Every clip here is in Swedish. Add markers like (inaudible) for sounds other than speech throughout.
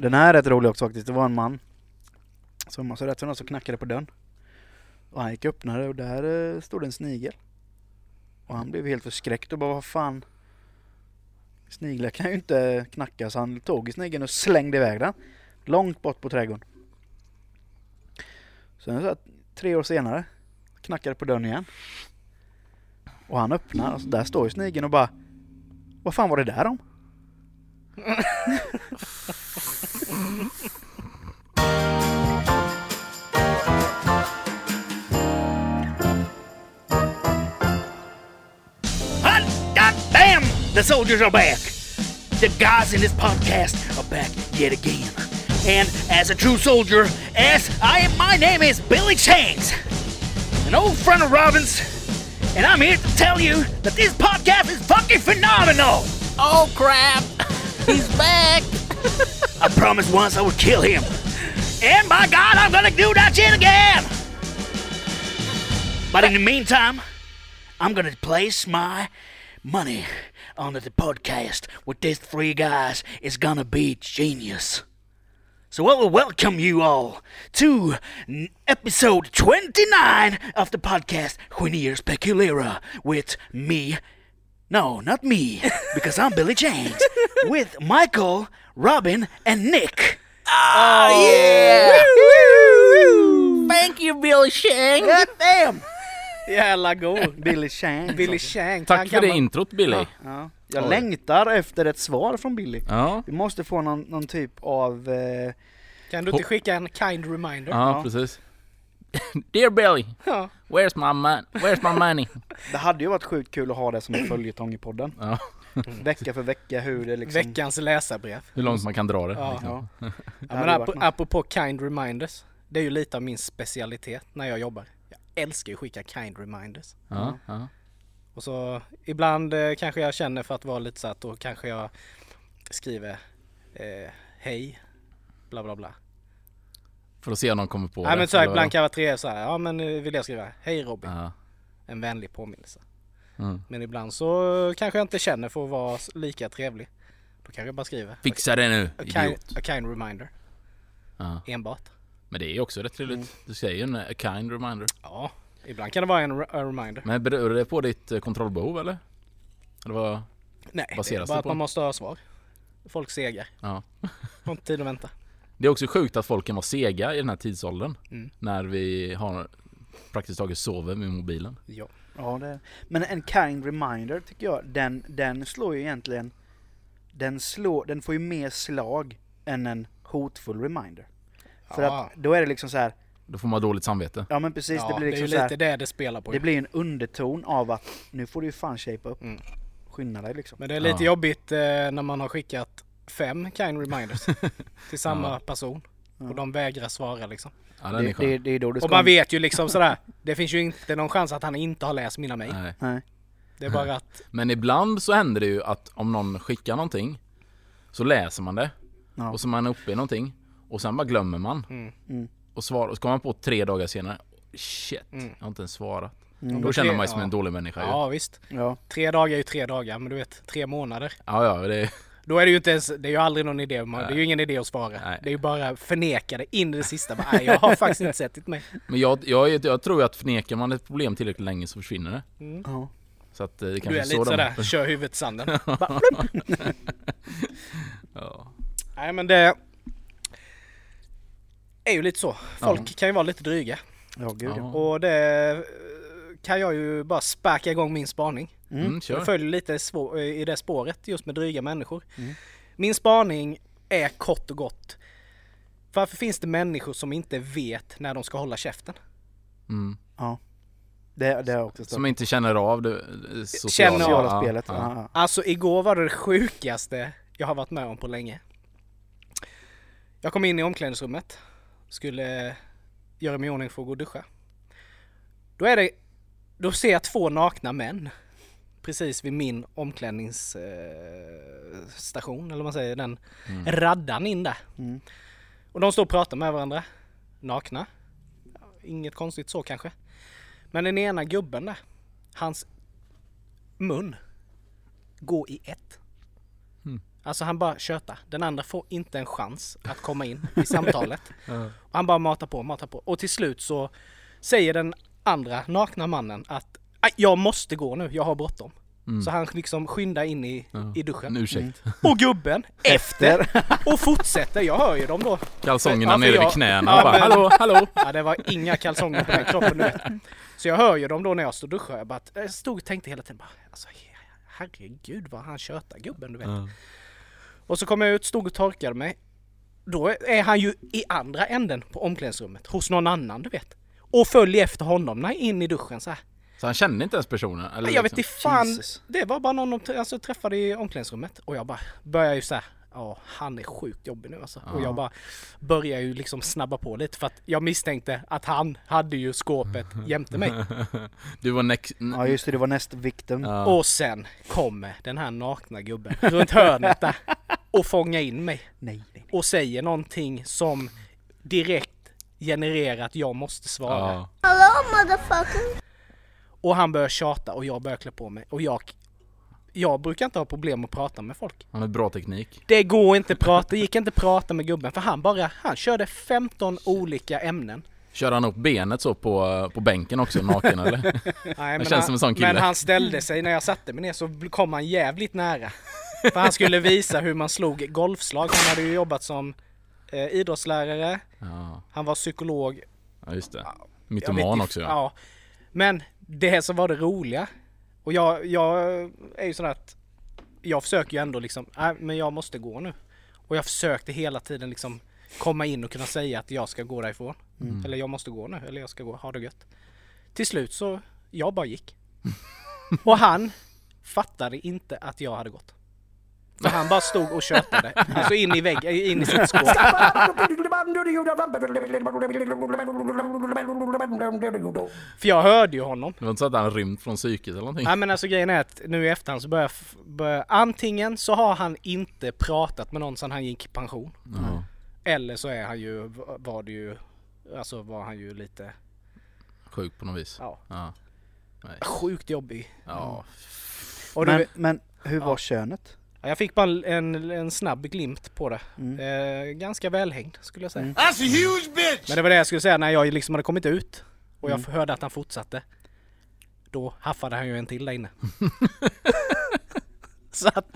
Den här är rätt rolig också faktiskt. Det var en man som så rätt som så knackade på dörren. Och han gick och öppnade och där eh, stod en snigel. Och han blev helt förskräckt och bara vad fan. Sniglar kan ju inte knacka så han tog i snigeln och slängde iväg den. Långt bort på trädgården. Sen så här, tre år senare knackade på dörren igen. Och han öppnar och så där står ju snigeln och bara Vad fan var det där om? (laughs) Hot goddamn! The soldiers are back. The guys in this podcast are back yet again. And as a true soldier, as I am, my name is Billy Shanks, an old friend of Robin's, and I'm here to tell you that this podcast is fucking phenomenal. Oh crap! He's back! (laughs) I promised once I would kill him, and by God, I'm gonna do that shit again. But in the meantime, I'm gonna place my money on the podcast with these three guys is gonna be genius. So I will welcome you all to episode 29 of the podcast Quinier Speculera with me. No, not me, because I'm Billy James. with Michael, Robin, and Nick. Oh yeah! Thank you Billy Shang! God damn! Jävla god. (laughs) Billy Chang. Billy Shank. Tack för det introt Billy. Ja. Jag Oj. längtar efter ett svar från Billy. Ja, Vi måste få någon, någon typ av... Eh, Kan du inte skicka en kind reminder? ja, Ja. precis. (laughs) Dear Billy, Ja. where's my, mon- where's my money? det hade ju varit sjukt kul att ha det som en följetong i podden. Ja, (laughs) Vecka för vecka hur det liksom... Veckans läsarbrev. hur långt man kan dra det. Ja. liksom. Ja. (laughs) Ja, men ap- apropå kind reminders. Det är ju lite av min specialitet när jag jobbar. Jag älskar ju att skicka kind reminders. Ja, ja. Och så ibland eh, kanske jag känner för att vara lite så att då kanske jag skriver eh, hej, bla bla bla. För att se om någon kommer på Nej det. men så här, ibland kan jag vara så här, ja men eh, vill jag skriva hej Robin, Ja. en vänlig påminnelse. Mm. Men ibland så kanske jag inte känner för att vara lika trevlig. Då kanske jag bara skriver Fixa det nu, a idiot. kind, a kind reminder, Ja. enbart. Men det är ju också rätt trevligt. Du säger ju en a kind reminder. Ja, ibland kan det vara en re- reminder. Men beror det på ditt eh, kontrollbehov eller? Eller vad? Nej, det är bara att man måste ha svar. Folk segar, Ja. har inte tid att vänta. Det är också sjukt att folk kan vara sega i den här tidsåldern. Mm. När vi har praktiskt taget sover med mobilen. Ja. Ja, det, men en kind reminder tycker jag, den, den slår ju egentligen... Den, slår, den får ju mer slag än en hotfull reminder. För Ja. att då är det liksom så här, Då får man dåligt samvete. ja men precis, ja, det blir det är liksom ju så här, lite det det spelar på. det blir en underton av att nu får du ju fan shape upp. Mm. Skynda dig liksom. Men det är lite Ja. jobbigt eh, när man har skickat fem kind reminders (laughs) till samma Ja. person. Och de vägrar svara liksom. Ja, är Det, det, det är då du ska... Och man vet ju liksom sådär, det finns ju inte någon chans att han inte har läst mina mejl. Nej. Nej. Det är bara att, Men ibland så händer det ju att om någon skickar någonting så läser man det Ja. och så är man uppe i någonting och sen bara glömmer man. Mm. Mm. Och, svar, och så kommer man på tre dagar senare. Shit, Mm. jag har inte ens svarat. Mm. Då känner man sig som Ja. en dålig människa ju. ja visst. Ja. Tre dagar är ju tre dagar, men du vet, tre månader. Ja, ja, det är, Då är det ju inte ens, det är ju aldrig någon idé, man, det är ju ingen idé att svara. Nej. Det är ju bara förneka det in i det sista. Bara, Nej, jag har faktiskt inte sett ditt mejl. men jag, jag, jag tror ju att förnekar man ett problem tillräckligt länge så försvinner det. Mm. Ja. Så att eh, det Du kanske är så lite de- sådär, kör huvudet i sanden. (laughs) Ja. Nej men det är ju lite så. Folk Ja. kan ju vara lite dryga. Ja, gud ja. Och det kan jag ju bara sparka igång min spaning. Mm. Mm, kör. Jag följer lite svå- i det spåret just med dryga människor. Mm. Min spaning är kort och gott. Varför finns det människor som inte vet när de ska hålla käften? Mm. Det, det jag också. Som inte känner av det eh, sociala, Känner av Sociala ja, spelet. Ja. Ja. Ja. Alltså igår var det det sjukaste jag har varit med om på länge. Jag kom in i omklädningsrummet. Skulle göra mig i ordning för att gå och duscha. Då är det, då ser jag två nakna män. Precis vid min omklädningsstation, station, eller vad man säger, den raddan in där. Mm. Och de står och pratar med varandra. Nakna. Inget konstigt så kanske. Men den ena gubben där, hans mun går i ett. Mm. Alltså han bara tjötar. Den andra får inte en chans att komma in i (laughs) samtalet. Och han bara matar på, matar på. Och till slut så säger den andra nakna mannen att "Aj, jag måste gå nu, jag har bråttom. Mm. Så han liksom skyndar in i, Ja. i duschen. En ursäkt. (laughs) Och gubben efter (laughs) och fortsätter. Jag hör ju dem då. Kalsongerna Ja, för ner jag- vid knäna Ja, bara men- hallå, hallå. Ja, det var inga kalsonger på den kroppen vet. Så jag hör ju dem då när jag står och duschar. Jag, bara, jag stod och tänkte hela tiden bara, alltså herregud vad han tjötar gubben du vet. Ja. Och så kom jag ut, stod och torkade mig. Då är han ju i andra änden på omklädningsrummet hos någon annan du vet. Och följer efter honom när in i duschen så här. Så han kände inte ens personen? Eller jag vet liksom? inte fan. Jesus. Det var bara någon de alltså, träffade i omklädningsrummet. Och jag bara börjar ju så här. Ja, han är sjukt jobbig nu alltså. Och Ja. jag bara börjar ju liksom snabba på lite för att jag misstänkte att han hade ju skåpet (laughs) jämte mig. Du var next... Ja just det, det var näst victim. Ja. Och sen kommer den här nakna gubben runt hörnet där och fångar in mig. Nej, nej. och säger någonting som direkt genererar att jag måste svara. Ja. Och han börjar tjata och jag börjar klä på mig. Och jag, jag brukar inte ha problem att prata med folk. Han har bra teknik. Det går inte att prata, det gick inte prata med gubben för han bara, han körde 15 olika ämnen. Kör han upp benet så på, på bänken också naken eller? (laughs) Nej, men, känns han, som en sån kille. men han ställde sig, när jag satte mig ner så kom han jävligt nära. För han skulle visa hur man slog golfslag. Han hade ju jobbat som eh, idrottslärare, Ja, han var psykolog ja just det. Mytoman också ja. Ja. Men det som var det roliga. Och jag, jag är ju sådär att jag försöker ju ändå liksom, nej men jag måste gå nu. Och jag försökte hela tiden liksom komma in och kunna säga att jag ska gå därifrån. Mm. Eller jag måste gå nu, eller jag ska gå, ha det gött. Till slut så, jag bara gick. (laughs) och han fattade inte att jag hade gått. För han bara stod och tjötade. Alltså in i väggen, in i sitt skåp. För jag hörde ju honom. Det var inte så att han rymt från psyket eller någonting? Nej men alltså grejen är att nu i efterhand så börjar, börjar antingen så har han inte pratat med någon sedan han gick i pension. Ja. Eller så är han ju, var det ju, alltså var han ju lite, Sjuk på något vis. ja, Ja. Nej. sjukt jobbig. Ja. Och du, Men, men hur var Ja. könet? Jag fick bara en, en snabb glimt på det. Mm. Eh, ganska välhängd skulle jag säga. Mm. That's a huge bitch! Men det var det jag skulle säga när jag liksom hade kommit ut och jag Mm. hörde att han fortsatte. Då haffade han ju en till där inne. (laughs) så att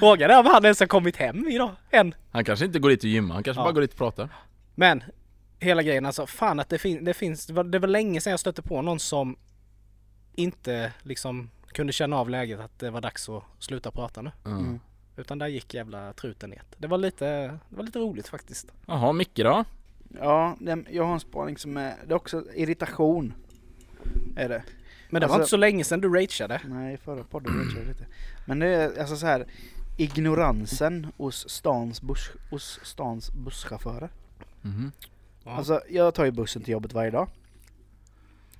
frågan är om han ens har kommit hem idag än. Han kanske inte går dit och gymmar, han kanske Ja. bara går dit och pratar. Men hela grejen alltså, fan att det, fin- det finns, det var, det var länge sedan jag stötte på någon som inte liksom kunde känna av läget att det var dags att sluta prata nu. Mm. Utan där gick jävla truten ner. Det var lite, det var lite roligt faktiskt. Jaha, Micke då? Ja, det, jag har en spaning som är, det är också irritation. Är det. Men det var Alltså- inte så länge sedan du rageade. Nej, förra podden jag lite. Men det är alltså så här ignoransen hos stans, buss, hos stans busschaufförer. Mhm. Ja. Alltså jag tar ju bussen till jobbet varje dag.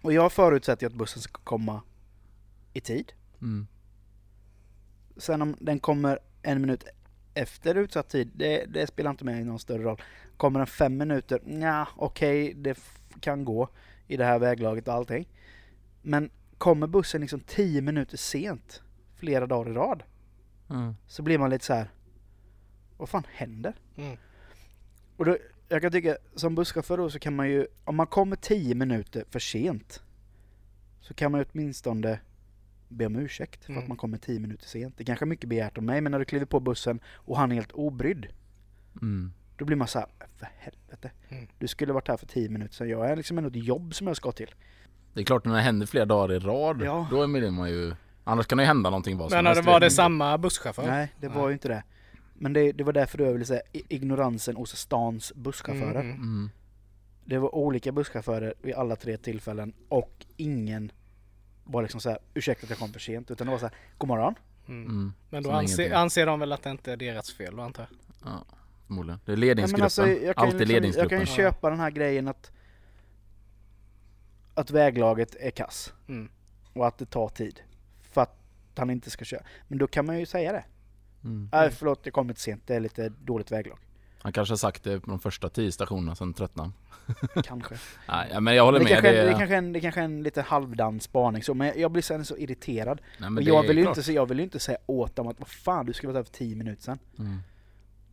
Och jag förutsätter ju att bussen ska komma i tid. Mm. Sen om den kommer en minut efter utsatt tid, det, det spelar inte mig någon större roll. Kommer den fem minuter, ja okej det f- kan gå i det här väglaget och allting. Men kommer bussen liksom tio minuter sent flera dagar i rad Ja. så blir man lite så här. vad fan händer? Mm. Och då, jag kan tycka, som busschaufför då så kan man ju, om man kommer 10 minuter för sent så kan man åtminstone be om ursäkt för Mm. att man kommer 10 minuter sent. Det kanske är mycket begärt av mig, men när du kliver på bussen och han är helt obrydd, Mm. då blir man så här, för helvete. Mm. Du skulle varit här för 10 minuter sedan, jag är liksom ändå ett jobb som jag ska till. Det är klart när det händer flera dagar i rad, Ja. då är man ju... Annars kan det ju hända någonting vad som Men helst. var det samma busschaufför? Nej, det var Nej. ju inte det. Men det, det var därför jag ville säga ignoransen hos stans busschaufförer. Mm, mm. Mm. Det var olika busschaufförer vid alla tre tillfällen och ingen var liksom så här, ursäkta att jag kom för sent. Utan det var så här, god morgon. Mm. Mm. Men då anser, anser de väl att det inte är deras fel då antar jag? Ja, förmodligen. Det är ledningsgruppen. alltså, jag, kan ju Alltid liksom, jag ledningsgruppen. kan ju Ja. köpa den här grejen att att väglaget är kass Mm. och att det tar tid. För att han inte ska köra. Men då kan man ju säga det. Mm. Nej förlåt, jag kom lite sent. Det är lite dåligt väglag. Han kanske har sagt det på de första tio stationerna, sen tröttnade. (laughs) Kanske. Nej, men jag håller Det med. kanske, det, är, det, kanske en, det kanske är en lite halvdan spaning så, men jag blir sen så irriterad. nej, men jag vill, ju inte, jag vill ju inte säga åt dem att vad fan du skulle varit där för 10 minuter sedan. Mm.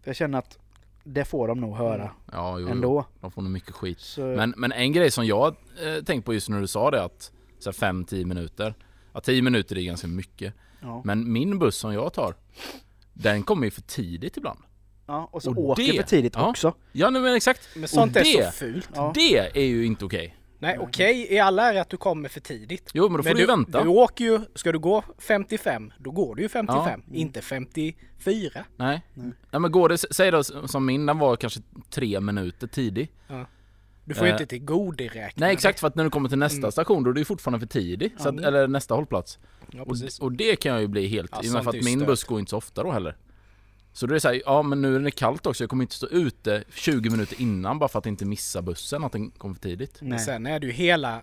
Jag känner att det får de nog höra Ja, jo, jo. ändå. De får nog mycket skit. Så, Men, men en grej som jag eh, tänkt på just när du sa det att så 5-10 minuter. Ja 10 minuter är ganska mycket. ja. Men min buss som jag tar, den kommer ju för tidigt ibland. Ja, och så och åker det- för tidigt ja. också. Ja nej, men exakt. Men sånt och är det, så fult. Ja. det är ju inte okej. Nej okej, i alla är att du kommer för tidigt. Jo men då får du ju vänta. Du åker ju, ska du gå 55, då går du ju 55, Ja. inte 54. Nej. Ja, men går det, säg då som min, den var kanske tre minuter tidig. Du får ju Eh, inte tillgodoräkna Nej det. exakt för att när du kommer till nästa station då är du ju fortfarande för tidig. Så att, Mm. eller nästa hållplats. Ja, Och, precis. och det kan jag ju bli helt, Ja, i och med är att min stört. buss går inte så ofta då heller. Så då är det såhär, ja men nu är det kallt också, jag kommer inte stå ute 20 minuter innan bara för att inte missa bussen, att den kommer för tidigt. Men Nej. sen är det ju hela...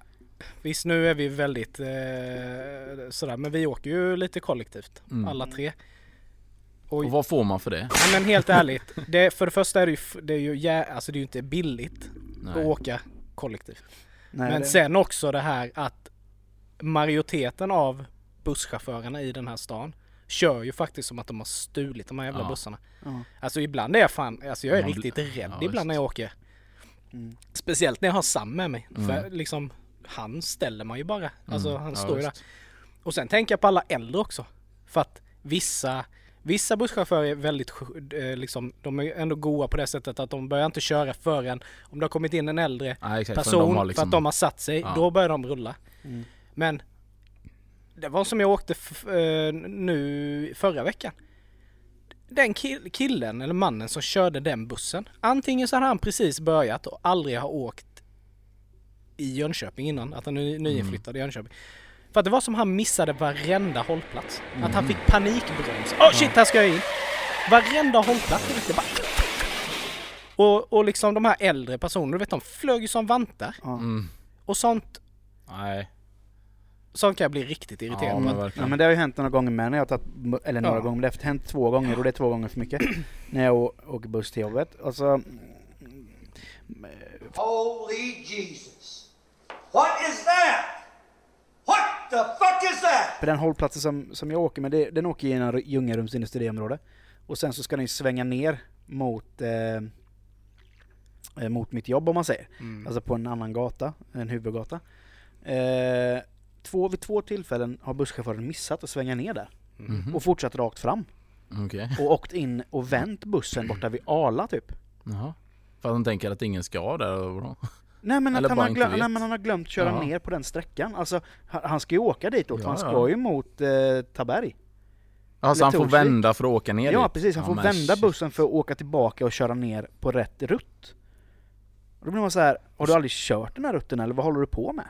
Visst nu är vi väldigt eh, sådär, men vi åker ju lite kollektivt. Mm. Alla tre. Och vad får man för det? Ja, men helt ärligt, det, för det första är det ju, det är ju, jä, alltså det är ju inte billigt att Nej. åka kollektivt. Nej, men det- sen också det här att majoriteten av busschaufförerna i den här stan kör ju faktiskt som att de har stulit de här jävla Ja. bussarna. Ja. Alltså ibland är jag fan, alltså jag är Man riktigt rädd ja, ibland när jag åker. Mm. Speciellt när jag har Sam med mig. Mm. För liksom, han ställer man ju bara. Alltså Mm. han Ja, står ju där. Och sen tänker jag på alla äldre också. För att vissa, vissa busschaufförer är väldigt, eh, liksom, de är ändå goa på det sättet att de börjar inte köra förrän om det har kommit in en äldre för person har för liksom- att de har satt sig, Ja. då börjar de rulla. Mm. Men det var som jag åkte eh, nu förra veckan. Den kill- killen eller mannen som körde den bussen. Antingen så hade han precis börjat och aldrig har åkt i Jönköping innan. Att han är nyinflyttad i Jönköping. För att det var som han missade varenda hållplats. Att han fick panikbroms. Åh shit, här ska jag in! Varenda hållplats. Det bara... Och, och liksom de här äldre personerna, du vet de flög ju som vantar. Mm. Och sånt, Nej. Sånt kan jag bli riktigt irriterad Ja, på. men Ja, verkligen. men det har ju hänt några gånger med när jag har tagit, eller några Ja. gånger, det har hänt två gånger och det är två gånger för mycket. (clears throat) när jag åker buss till jobbet. Alltså, Holy Jesus. What is that? What the fuck is that? För den hållplatsen som, som jag åker med, det, den åker genom Ljungarums industriområde. Och sen så ska den ju svänga ner mot, eh, eh, mot mitt jobb om man säger. Mm. Alltså på en annan gata, en huvudgata. Eh, två, vid två tillfällen har busschauffören missat att svänga ner där. Mhm. Och fortsatt rakt fram. Okej. Och åkt in och vänt bussen borta vid Arla typ. Jaha. För att han tänker att ingen ska där eller vadå? Nej men, Eller att han har, glöm, nej men han har glömt köra Ja. ner på den sträckan. Alltså han, ska ju åka ditåt, Ja, han ska ja. ju mot eh, Taberg. Alltså han får vända för att åka ner Ja dit? precis, han får men vända shit. bussen för att åka tillbaka och köra ner på rätt rutt. Och då blir man så här, har du aldrig kört den här rutten eller vad håller du på med?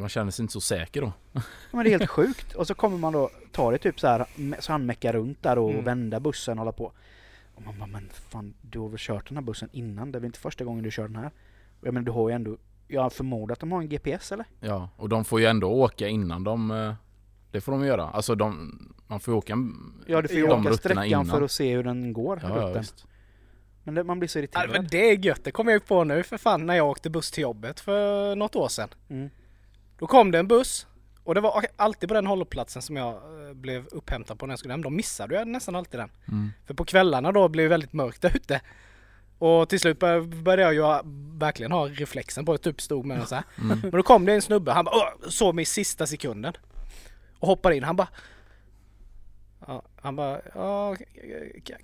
Man känner sig inte så säker då. Ja, Men det är helt sjukt. Och så kommer man då, tar det typ så här, så han meckar runt där och Mm. vända bussen och hålla på. Och man bara, men fan du har väl kört den här bussen innan? Det är väl inte första gången du kör den här? Jag menar du har ju ändå, jag förmodar att de har en GPS eller? Ja, och de får ju ändå åka innan de... eh, Det får de göra. Alltså de... Man får ju åka... Ja du får ju åka sträckan innan. för att se hur den går, Ja, ja, rutten. visst. Men det, man blir så Ja, irriterad. men det är gött, det kom jag på nu för fan när jag åkte buss till jobbet för något år sedan. Mm. Då kom det en buss och det var alltid på den hållplatsen som jag eh, blev upphämtad på när jag skulle hem. De missade jag nästan alltid den. Mm. För på kvällarna då blev det väldigt mörkt där ute. Och till slut bör- började jag ju verkligen ha reflexen på att typ stod med den så här. (laughs) Mm. Men då kom det en snubbe, han bara såg mig i sista sekunden. Och hoppade in, han bara Ja, han bara, ja,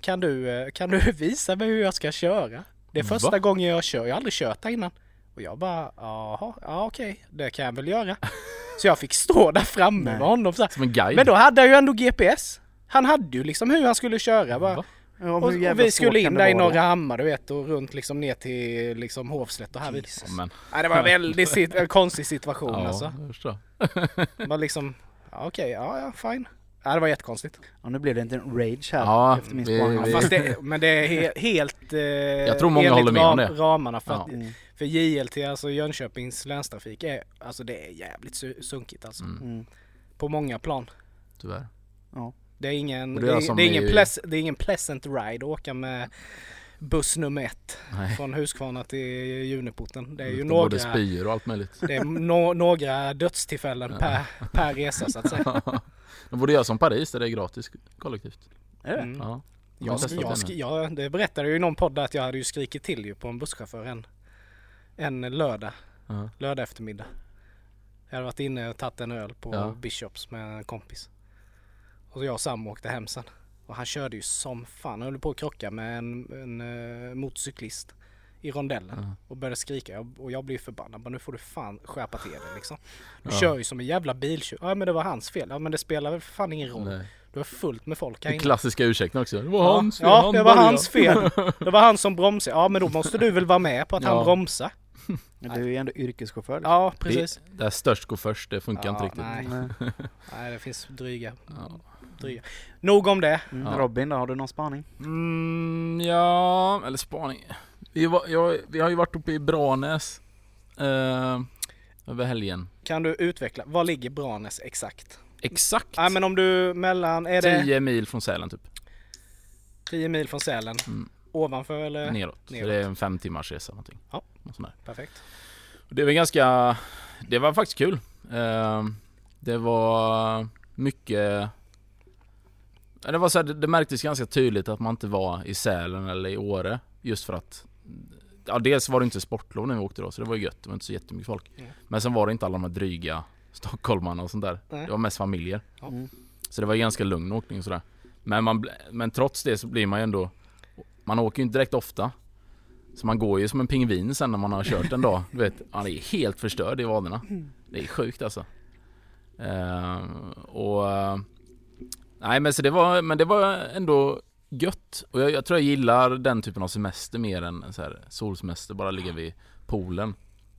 kan du, eh, kan du (laughs) visa mig hur jag ska köra? Det är första Va? gången jag kör, jag har aldrig kört här innan. Och jag bara, jaha, ja okej, det kan jag väl göra. (laughs) Så jag fick stå där framme Nej. med honom så här. Som en guide. Men då hade jag ju ändå GPS. Han hade ju liksom hur han skulle köra. Bara. Va? Ja, Och, och vi skulle in där i? Norra Hammar du vet och runt liksom ner till liksom Hovslätt och här vid. Nej, det var en väldigt sit- en konstig situation ja, alltså. jag förstår. Bara liksom, ja, okej, ja ja fine. Ja, det var jättekonstigt. Ja, nu blev det inte en rage här Ja, efter min spaning. Ja, vi- fast det, men det är he, helt eh, Jag tror många håller med om det. ramarna för, Ja. att, för JLT, alltså Jönköpings länstrafik, är, alltså det är jävligt su- sunkigt alltså. Mm. Mm. På många plan. Tyvärr. Ja. Det är ingen, det det är det är ingen, pleas, det är ingen pleasant ride att åka med, buss nummer ett Nej. från Huskvarna till Juniporten. Det är ju Både några, spyor och allt möjligt. det är nå- några dödstillfällen per, per resa så att säga. (laughs) De borde göra som Paris där det är gratis kollektivt. Är det? Mm. Ja. Jag, testat jag, det berättade jag i någon podd där att jag hade ju skrikit till ju på en busschaufför en, en lördag, Ja. lördag eftermiddag. Jag hade varit inne och tagit en öl på Ja. Bishops med en kompis. Och så jag och Sam åkte hem sen. Och han körde ju som fan. Han höll på att krocka med en, en uh, motorcyklist i rondellen Ja. och började skrika. Och jag blev förbannad. Bara, nu får du fan skärpa till dig liksom. Du Ja. kör ju som en jävla biltjuv. Ja men det var hans fel. Ja men det spelar väl för fan ingen roll. Nej. Du har fullt med folk här inne. klassiska ursäkten också. Det var Ja, hans fel. ja han det var började. hans fel. Det var han som bromsade. Ja men då måste du väl vara med på att han Ja. bromsar. (laughs) Men Du är ju ändå yrkeschaufför. liksom. Ja precis. Det, där störst går först, det funkar Ja, inte riktigt. nej. Nej. (laughs) Nej det finns dryga. Ja. dryga. Nog om det. Mm. Robin då, har du någon spaning? Mm, ja, eller spaning. Vi, var, jag, vi har ju varit uppe i Branäs eh, över helgen. Kan du utveckla? Var ligger Branäs exakt? Exakt Nej men om du mellan, är det 10 mil från Sälen typ. 10 mil från Sälen? Mm. Ovanför eller? Neråt. Så neråt. det är en fem timmars resa någonting. Ja. Perfekt. Det var ganska, det var faktiskt kul. Eh, det var mycket Ja, det, var så här, det märktes ganska tydligt att man inte var i Sälen eller i Åre. Just för att Ja dels var det inte sportlov när vi åkte då så det var ju gött. Det var inte så jättemycket folk. Mm. Men sen var det inte alla de här dryga stockholmarna och sånt där. Nej. Det var mest familjer. Mm. Så det var ganska lugn åkning och sådär. Men, man, men trots det så blir man ju ändå Man åker ju inte direkt ofta. Så man går ju som en pingvin sen när man har kört en dag. Du vet, man är helt förstörd i vaderna. Det är sjukt alltså. Eh, och eh, Nej men så det var, men det var ändå gött. Och jag, jag tror jag gillar den typen av semester mer än så här solsemester, bara ligga vid poolen.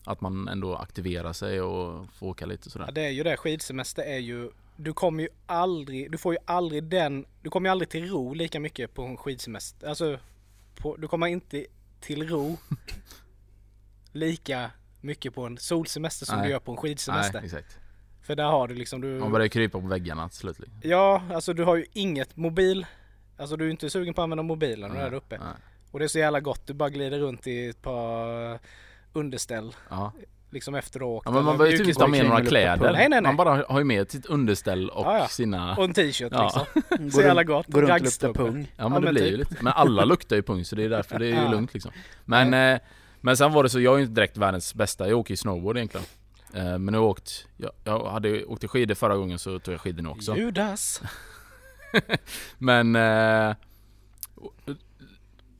Att man ändå aktiverar sig och får åka lite Ja, sådär. det är ju det. Skidsemester är ju du kommer ju aldrig, du får ju aldrig den, du kommer ju aldrig till ro lika mycket på en skidsemester. Alltså, på, du kommer inte till ro (laughs) lika mycket på en solsemester som Nej. du gör på en skidsemester. Nej, exakt. För där har du liksom, du... Man börjar krypa på väggarna till slut. liksom. Ja, alltså du har ju inget mobil. Alltså du är inte sugen på att använda mobilen när du är där uppe. Nej. Och det är så jävla gott, du bara glider runt i ett par underställ. Ja. Liksom efter att ha åkt. ja men man behöver typ inte ha med några kläder. Nej, nej, nej. Man bara har ju med sitt underställ och Ja, ja. sina... Och en t-shirt Ja. liksom. (laughs) Så jävla gott. Går runt och luktar pung. Ja men Ja, det men blir typ. ju lite. Men alla luktar ju pung så det är därför det är ju Ja. lugnt liksom. Men, eh, men sen var det så, jag är ju inte direkt världens bästa. Jag åker ju snowboard egentligen. Eh, men nu har jag åkt, jag, jag hade åkt skidor förra gången så tog jag skidor nu också. Judas. (laughs) Men... Eh,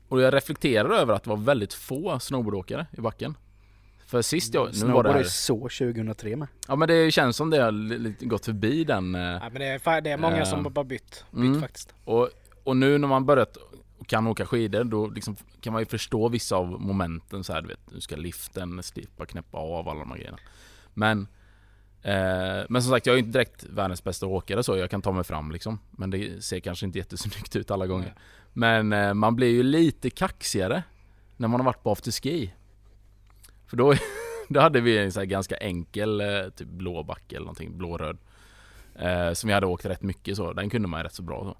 och, jag reflekterar över att det var väldigt få snowboardåkare i backen. För sist jag, nu var det Snowboard är så 2003 med. Ja men det känns som det har lite gått förbi den eh, Ja, men det, är, det är många Eh, som bara bytt, bytt mm. faktiskt. och, och nu när man börjat och kan åka skidor då liksom kan man ju förstå vissa av momenten så här, du vet, du ska liften slippa knäppa av alla de här grejerna. Men eh, Men som sagt jag är inte direkt världens bästa åkare så jag kan ta mig fram liksom. Men det ser kanske inte jättesnyggt ut alla gånger. Men eh, man blir ju lite kaxigare när man har varit på afterski. För då, (laughs) då hade vi en så här ganska enkel eh, typ blå backe eller någonting, blå-röd. Eh, som vi hade åkt rätt mycket så, den kunde man ju rätt så bra så.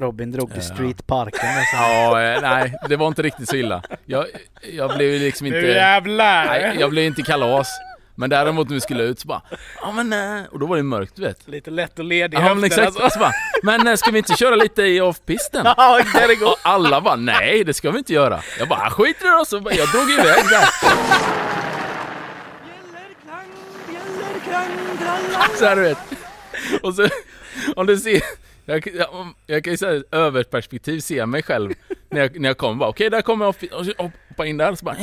Robin drog till streetparken. Alltså. (laughs) Ja, eh, nej det var inte riktigt så illa. Jag, jag blev ju liksom inte... Nu jävlar! Nej, jag blev inte kalas. Men däremot när vi skulle ut så bara, ja men eh, och då var det mörkt du vet. Lite lätt och ledig Ja men exakt, så bara, men eh, ska vi inte köra lite i off-pisten? Ja, det går. Och alla bara, nej det ska vi inte göra. Jag bara, skit i det då, så jag drog iväg där. Så här du vet. Och så, om du ser, jag, jag, jag kan ju säga överperspektiv se mig själv när jag, när jag kommer bara, okej där kommer jag och så hoppa in där, så bara,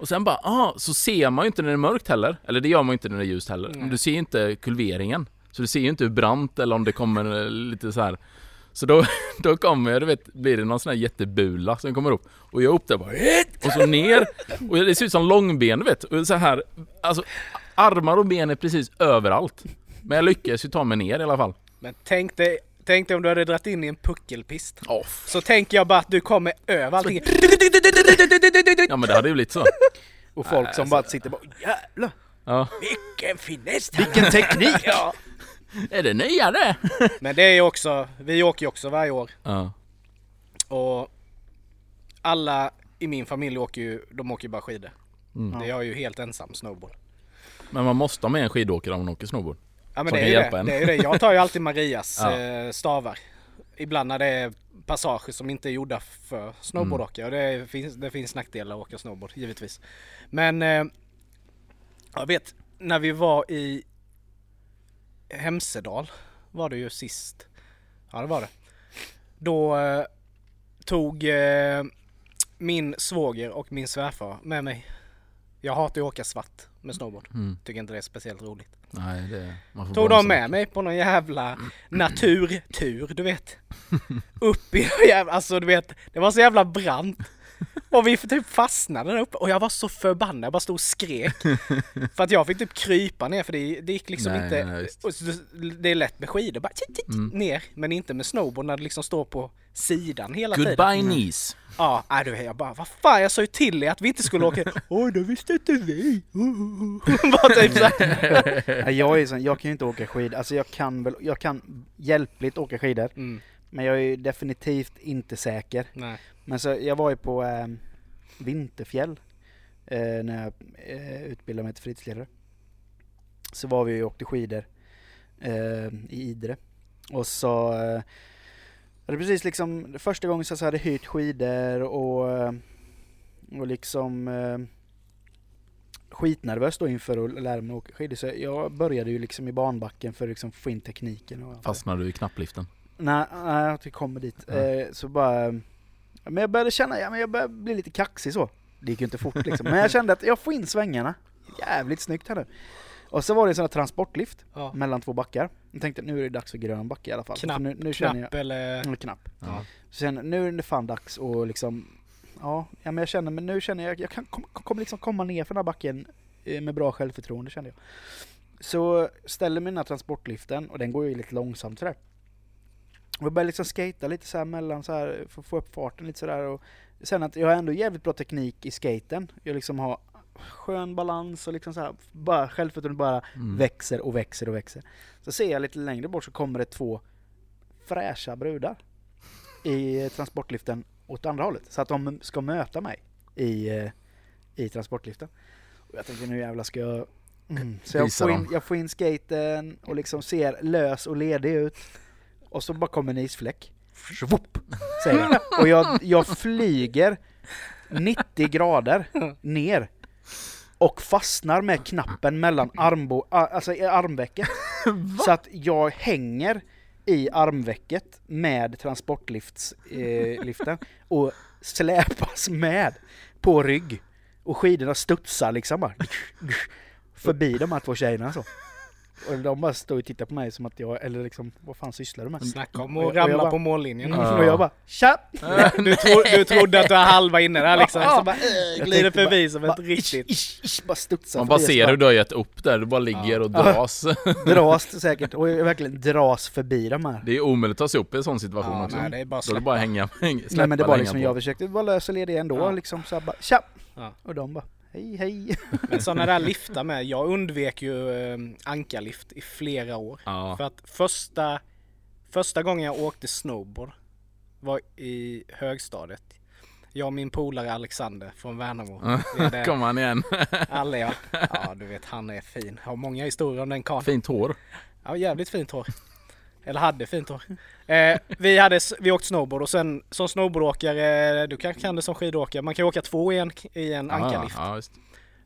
och sen bara, ah, så ser man ju inte när det är mörkt heller. Eller det gör man ju inte när det är ljust heller. Men du ser ju inte kulveringen. Så du ser ju inte hur brant eller om det kommer eh, lite så här. Så då, (laughs) då kommer du vet, blir det någon sån här jättebula som kommer upp. Och jag upp där bara, och så ner. Och det ser ut som långben, du vet. Och så här, alltså armar och ben är precis överallt. Men jag lyckades ju ta mig ner i alla fall. Men tänk dig, tänk dig om du hade dragit in i en puckelpist. Off. Så tänker jag bara att du kommer över allting. Ja men det hade ju blivit så. Och folk som bara sitter bara jävlar Ja. Vilken finess! vilken teknik! Ja. Är det nyare? Men det är ju också, vi åker ju också varje år. Ja. Och alla i min familj åker ju, de åker ju bara skidor. Mm. Det är jag ju helt ensam snowboard. Men man måste ha med en skidåkare om man åker snowboard. Ja men det är, ju det. det är ju det. Jag tar ju alltid Marias (laughs) Ja. eh, stavar. Ibland när det är passager som inte är gjorda för snowboardåkare. Och det finns, det finns nackdelar att åka snowboard givetvis. Men eh, jag vet när vi var i Hemsedal var det ju sist. Ja det var det. Då eh, tog eh, min svåger och min svärfar med mig. Jag hatar att åka svart med snowboard. Mm. Tycker inte det är speciellt roligt. Nej, det... Tog de med mig på någon jävla naturtur, du vet. (laughs) Upp i (laughs) jävla, alltså du vet, det var så jävla brant. Och vi typ fastnade där uppe och jag var så förbannad, jag bara stod och skrek. (laughs) För att jag fick typ krypa ner för det, det gick liksom Nej, inte, nej, det är lätt med skidor, bara tit, tit, Mm. ner. Men inte med snowboard när det liksom står på sidan hela tiden. Goodbye knees. Ja, nej, du, jag bara, vad fan jag sa ju till er att vi inte skulle åka. (laughs) Oj, det visste inte vi. (laughs) bara typ så här. Nej, Jag är sån, jag kan ju inte åka skidor, alltså jag kan väl, jag kan hjälpligt åka skidor. Mm, Men jag är ju definitivt inte säker. nej. Men så, jag var ju på eh, Vinterfjäll eh, när jag eh, utbildade mig till fritidsledare. Så var vi och åkte skidor eh, i Idre. Och så eh, hade precis liksom första gången så hade jag hyrt skidor och, eh, och liksom eh, skitnervös då inför att lära mig att åka skidor. Så jag började ju liksom i banbacken för att liksom få in tekniken. Och Fastnade du i knappliften? Nej, nej jag kommer dit. Ja. Eh, så bara... Men jag började känna, ja men jag började bli lite kaxig så. Det gick ju inte fort liksom. Men jag kände att jag får in svängarna. Jävligt snyggt här nu. Och så var det en sån här transportlift Ja. mellan två backar. Jag tänkte nu är det dags för grön backe i alla fall. Knapp, nu, nu känner Knapp jag... eller... Mm, knapp. Ja. Sen nu är det fan dags och liksom... Ja, ja men jag känner, men nu känner jag, jag kan kom, kommer liksom komma ner för den här backen eh, med bra självförtroende kände jag. Så ställer mig den här transportliften och den går ju lite långsamt sådär. Jag börjar liksom skata lite så här mellan så här för att få upp farten lite sådär och sen att jag har ändå jävligt bra teknik i skaten. Jag liksom har skön balans och liksom så här, bara självförtroende bara Mm. växer och växer och växer. Så ser jag lite längre bort så kommer det två fräscha brudar i transportliften åt andra hållet. Så att de ska möta mig i, eh, i transportliften. Och jag tänkte nu jävlar ska jag... Mm. Så jag får, in, jag får in skaten och liksom ser lös och ledig ut. Och så bara kommer en isfläck. Svopp, säger jag. (laughs) Och jag, jag flyger 90 grader ner och fastnar med knappen mellan armbo, alltså i armvecket. (laughs) Så att jag hänger i armvecket med transportliften eh, och släpas med på rygg. Och skidorna studsar liksom bara förbi de här två tjejerna så. Och de bara står och tittar på mig som att jag, eller liksom, vad fan sysslar du med? Snacka om Och jag- att jag ramla bara- på mållinjen. Ja. Och jag bara tja! Du, tro, du trodde att du var halva inne där liksom. Så bara, Jag glider förbi bara- som ett riktigt... Ish, ish, bara studsar Man bara ser hur du har gett upp där, du bara ligger och dras. (laughs) Dras säkert, och jag verkligen dras förbi de här. Det är omöjligt att ta sig upp i en sån situation Ja, också. nej, det är bara Då är det släppa. bara hänga, hänga (laughs) Nej men det var liksom, jag försökte vara lös och ledig ändå Ja. liksom så här bara tja! Ja. Och de bara hej hej. (laughs) Men sådana där liftar med. Jag undvek ju eh, ankarlift i flera år. Ja. För att första, första gången jag åkte snowboard var i högstadiet. Jag och min polare Alexander från Värnamo. Det är det- (laughs) Kom han igen. (laughs) Alla ja. Ja du vet han är fin. Har många historier om den karln. Fint hår. Ja jävligt fint hår. Eller hade fint hår. Eh, vi, hade, vi åkte snowboard och sen som snowboardåkare, du kanske kan det som skidåkare, man kan åka två i en, i en ankarlift. Ja.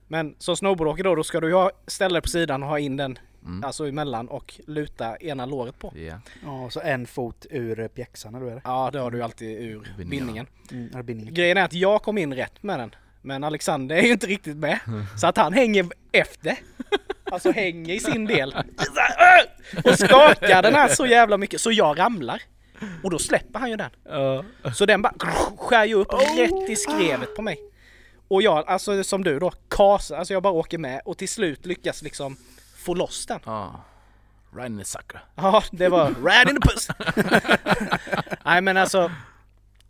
Men som snowboardåkare då, då ska du ju ha, ställa dig på sidan och ha in den Mm. alltså emellan och luta ena låret på. Ja. Ja, så en fot ur pjäxan eller är det? Ja det har du ju alltid ur Bindningen. Mm, är? Grejen är att jag kom in rätt med den. Men Alexander är ju inte riktigt med. (laughs) Så att han hänger efter. Alltså hänger i sin del. (laughs) (laughs) Och skakar den här så jävla mycket så jag ramlar. Och då släpper han ju den. Så den bara skär ju upp rätt i skrevet på mig. Och jag, alltså som du då, kasar, alltså jag bara åker med och till slut lyckas liksom få loss den. Ja. Riding a sucker. Ja, det var right in the puss. (laughs) Nej men alltså.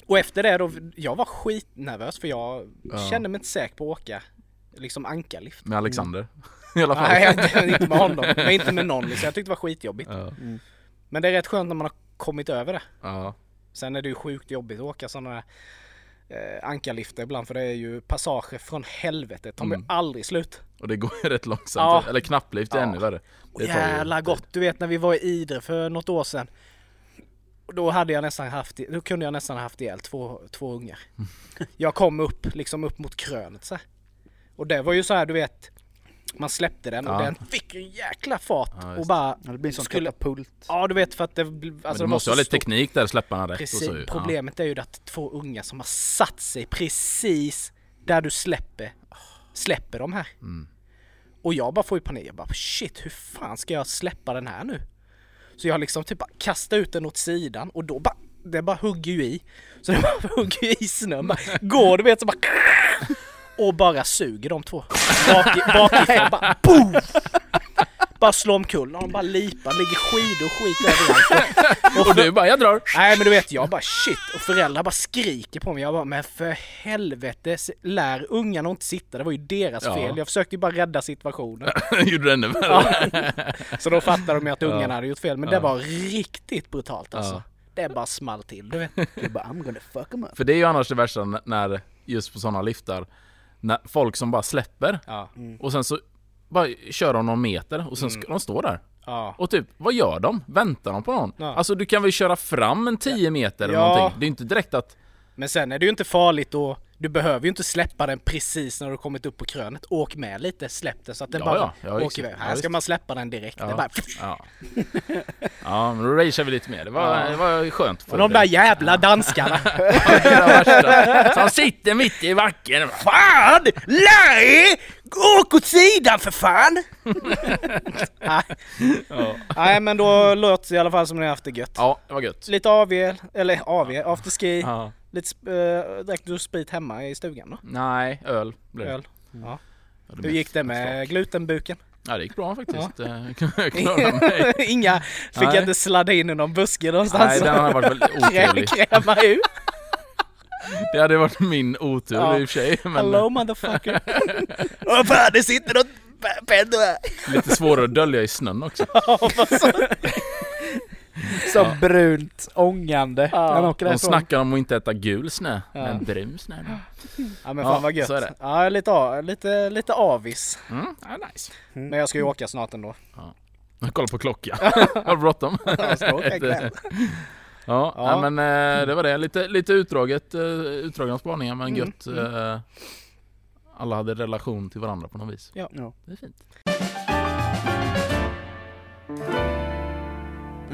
Och efter det då, jag var skitnervös för jag Ja. kände mig inte säker på att åka liksom ankarlift. Med Alexander. (laughs) I alla fall. Nej, jag- inte med honom, men inte med någon liksom. Jag tyckte det var skitjobbigt. Ja. Men det är rätt skönt när man har kommit över det. Ja. Sen är det ju sjukt jobbigt att åka sådana där eh, ankarliftar ibland för det är ju passager från helvetet. De är Mm. aldrig slut. Och det går ju rätt långsamt. Ja. Eller knapplift är Ja. ännu värre. Det tar jävla gott! Du vet när vi var i Idre för något år sedan. Och Då hade jag nästan haft, då kunde jag nästan haft ihjäl två, två ungar. Jag kom upp, liksom upp mot krönet så här. Och det var ju så här, du vet. Man släppte den och Ja. den fick en jäkla fart Ja, och bara... Ja, det blir en sån Skulle- katapult. Ja du vet för att det... bl- Men Alltså du måste ha lite teknik där, släppa den rätt Precis, och så problemet är ju att två unga som har satt sig precis där du släpper, släpper de här. Mm. Och jag bara får ju panik, jag bara shit hur fan ska jag släppa den här nu? Så jag liksom typ bara kastar ut den åt sidan och då bara, det bara hugger ju i. Så det bara (laughs) hugger ju i snön, bara går du vet så bara och bara suger de två. Bak, bakifrån bara boom! Bara slår omkull och de bara lipar, ligger skidor och skit överallt. Och du bara, jag drar! Nej men du vet jag bara shit och föräldrar bara skriker på mig. Jag bara men för helvete lär ungarna inte sitta. Det var ju deras Ja. fel. Jag försökte ju bara rädda situationen. (laughs) Gjorde det ännu värre. Så då fattade de ju att ungarna hade gjort fel. Men det Ja. var riktigt brutalt alltså. Ja. Det bara small till du vet. Du bara I'm gonna fuck 'em up. För det är ju annars det värsta när, just på sådana liftar, när folk som bara släpper Ja. och sen så bara kör de någon meter och sen ska de stå där. Ja. Och typ, vad gör de? Väntar de på någon? Ja. Alltså du kan väl köra fram en 10 meter eller Ja. någonting? Det är inte direkt att... Men sen är det ju inte farligt och du behöver ju inte släppa den precis när du kommit upp på krönet. Åk med lite, släpp den så att den Ja, bara ja. Ja, åker iväg. Här ska man släppa den direkt. Ja, bara... ja. ja men då ragear vi lite mer. Det var, det var skönt. Och de där jävla danskarna. (laughs) Som sitter mitt i backen. Fan! Nej! Åk åt sidan för fan! (laughs) Nej. Ja. Men då låter det i alla fall som ni har haft det gött. ja, det var gött. Lite AV, eller AV, afterski, Ja. Lite sp- äh, drack du sprit hemma i stugan då? Nej, öl blev det. Öl? Ja. Ja, Hur gick det med glutenbuken? Ja, det gick bra faktiskt. Ja. (laughs) (laughs) Mig. Inga, fick Nej. jag inte sladda in i någon buske någonstans? Nej, den har varit väldigt (laughs) otrevlig. Kräma ut? Det hade varit min otur Ja. i och för sig. Men Hello motherfucker. Vad fan, det sitter något p- penno här. lite svårare att dölja i snön också. (laughs) Ja, så- Som brunt ångande. Ja. Han åker De därifrån. snackar om att inte äta gul snö, Ja. men brun snö. ja men Ja, fan vad gött. så är det. Ja, lite, lite, lite avis. Mm, ja, nice. Men jag ska ju åka snart ändå. Jag kollar på klockan. (laughs) Har bråttom? Jag ska åka ikväll. (laughs) Ja, Ja. Nej, men eh, det var det. Lite, lite utdraget, eh, utdragna spaningar men Mm, gött. eh, Alla hade relation till varandra på något vis. Ja. Det är fint.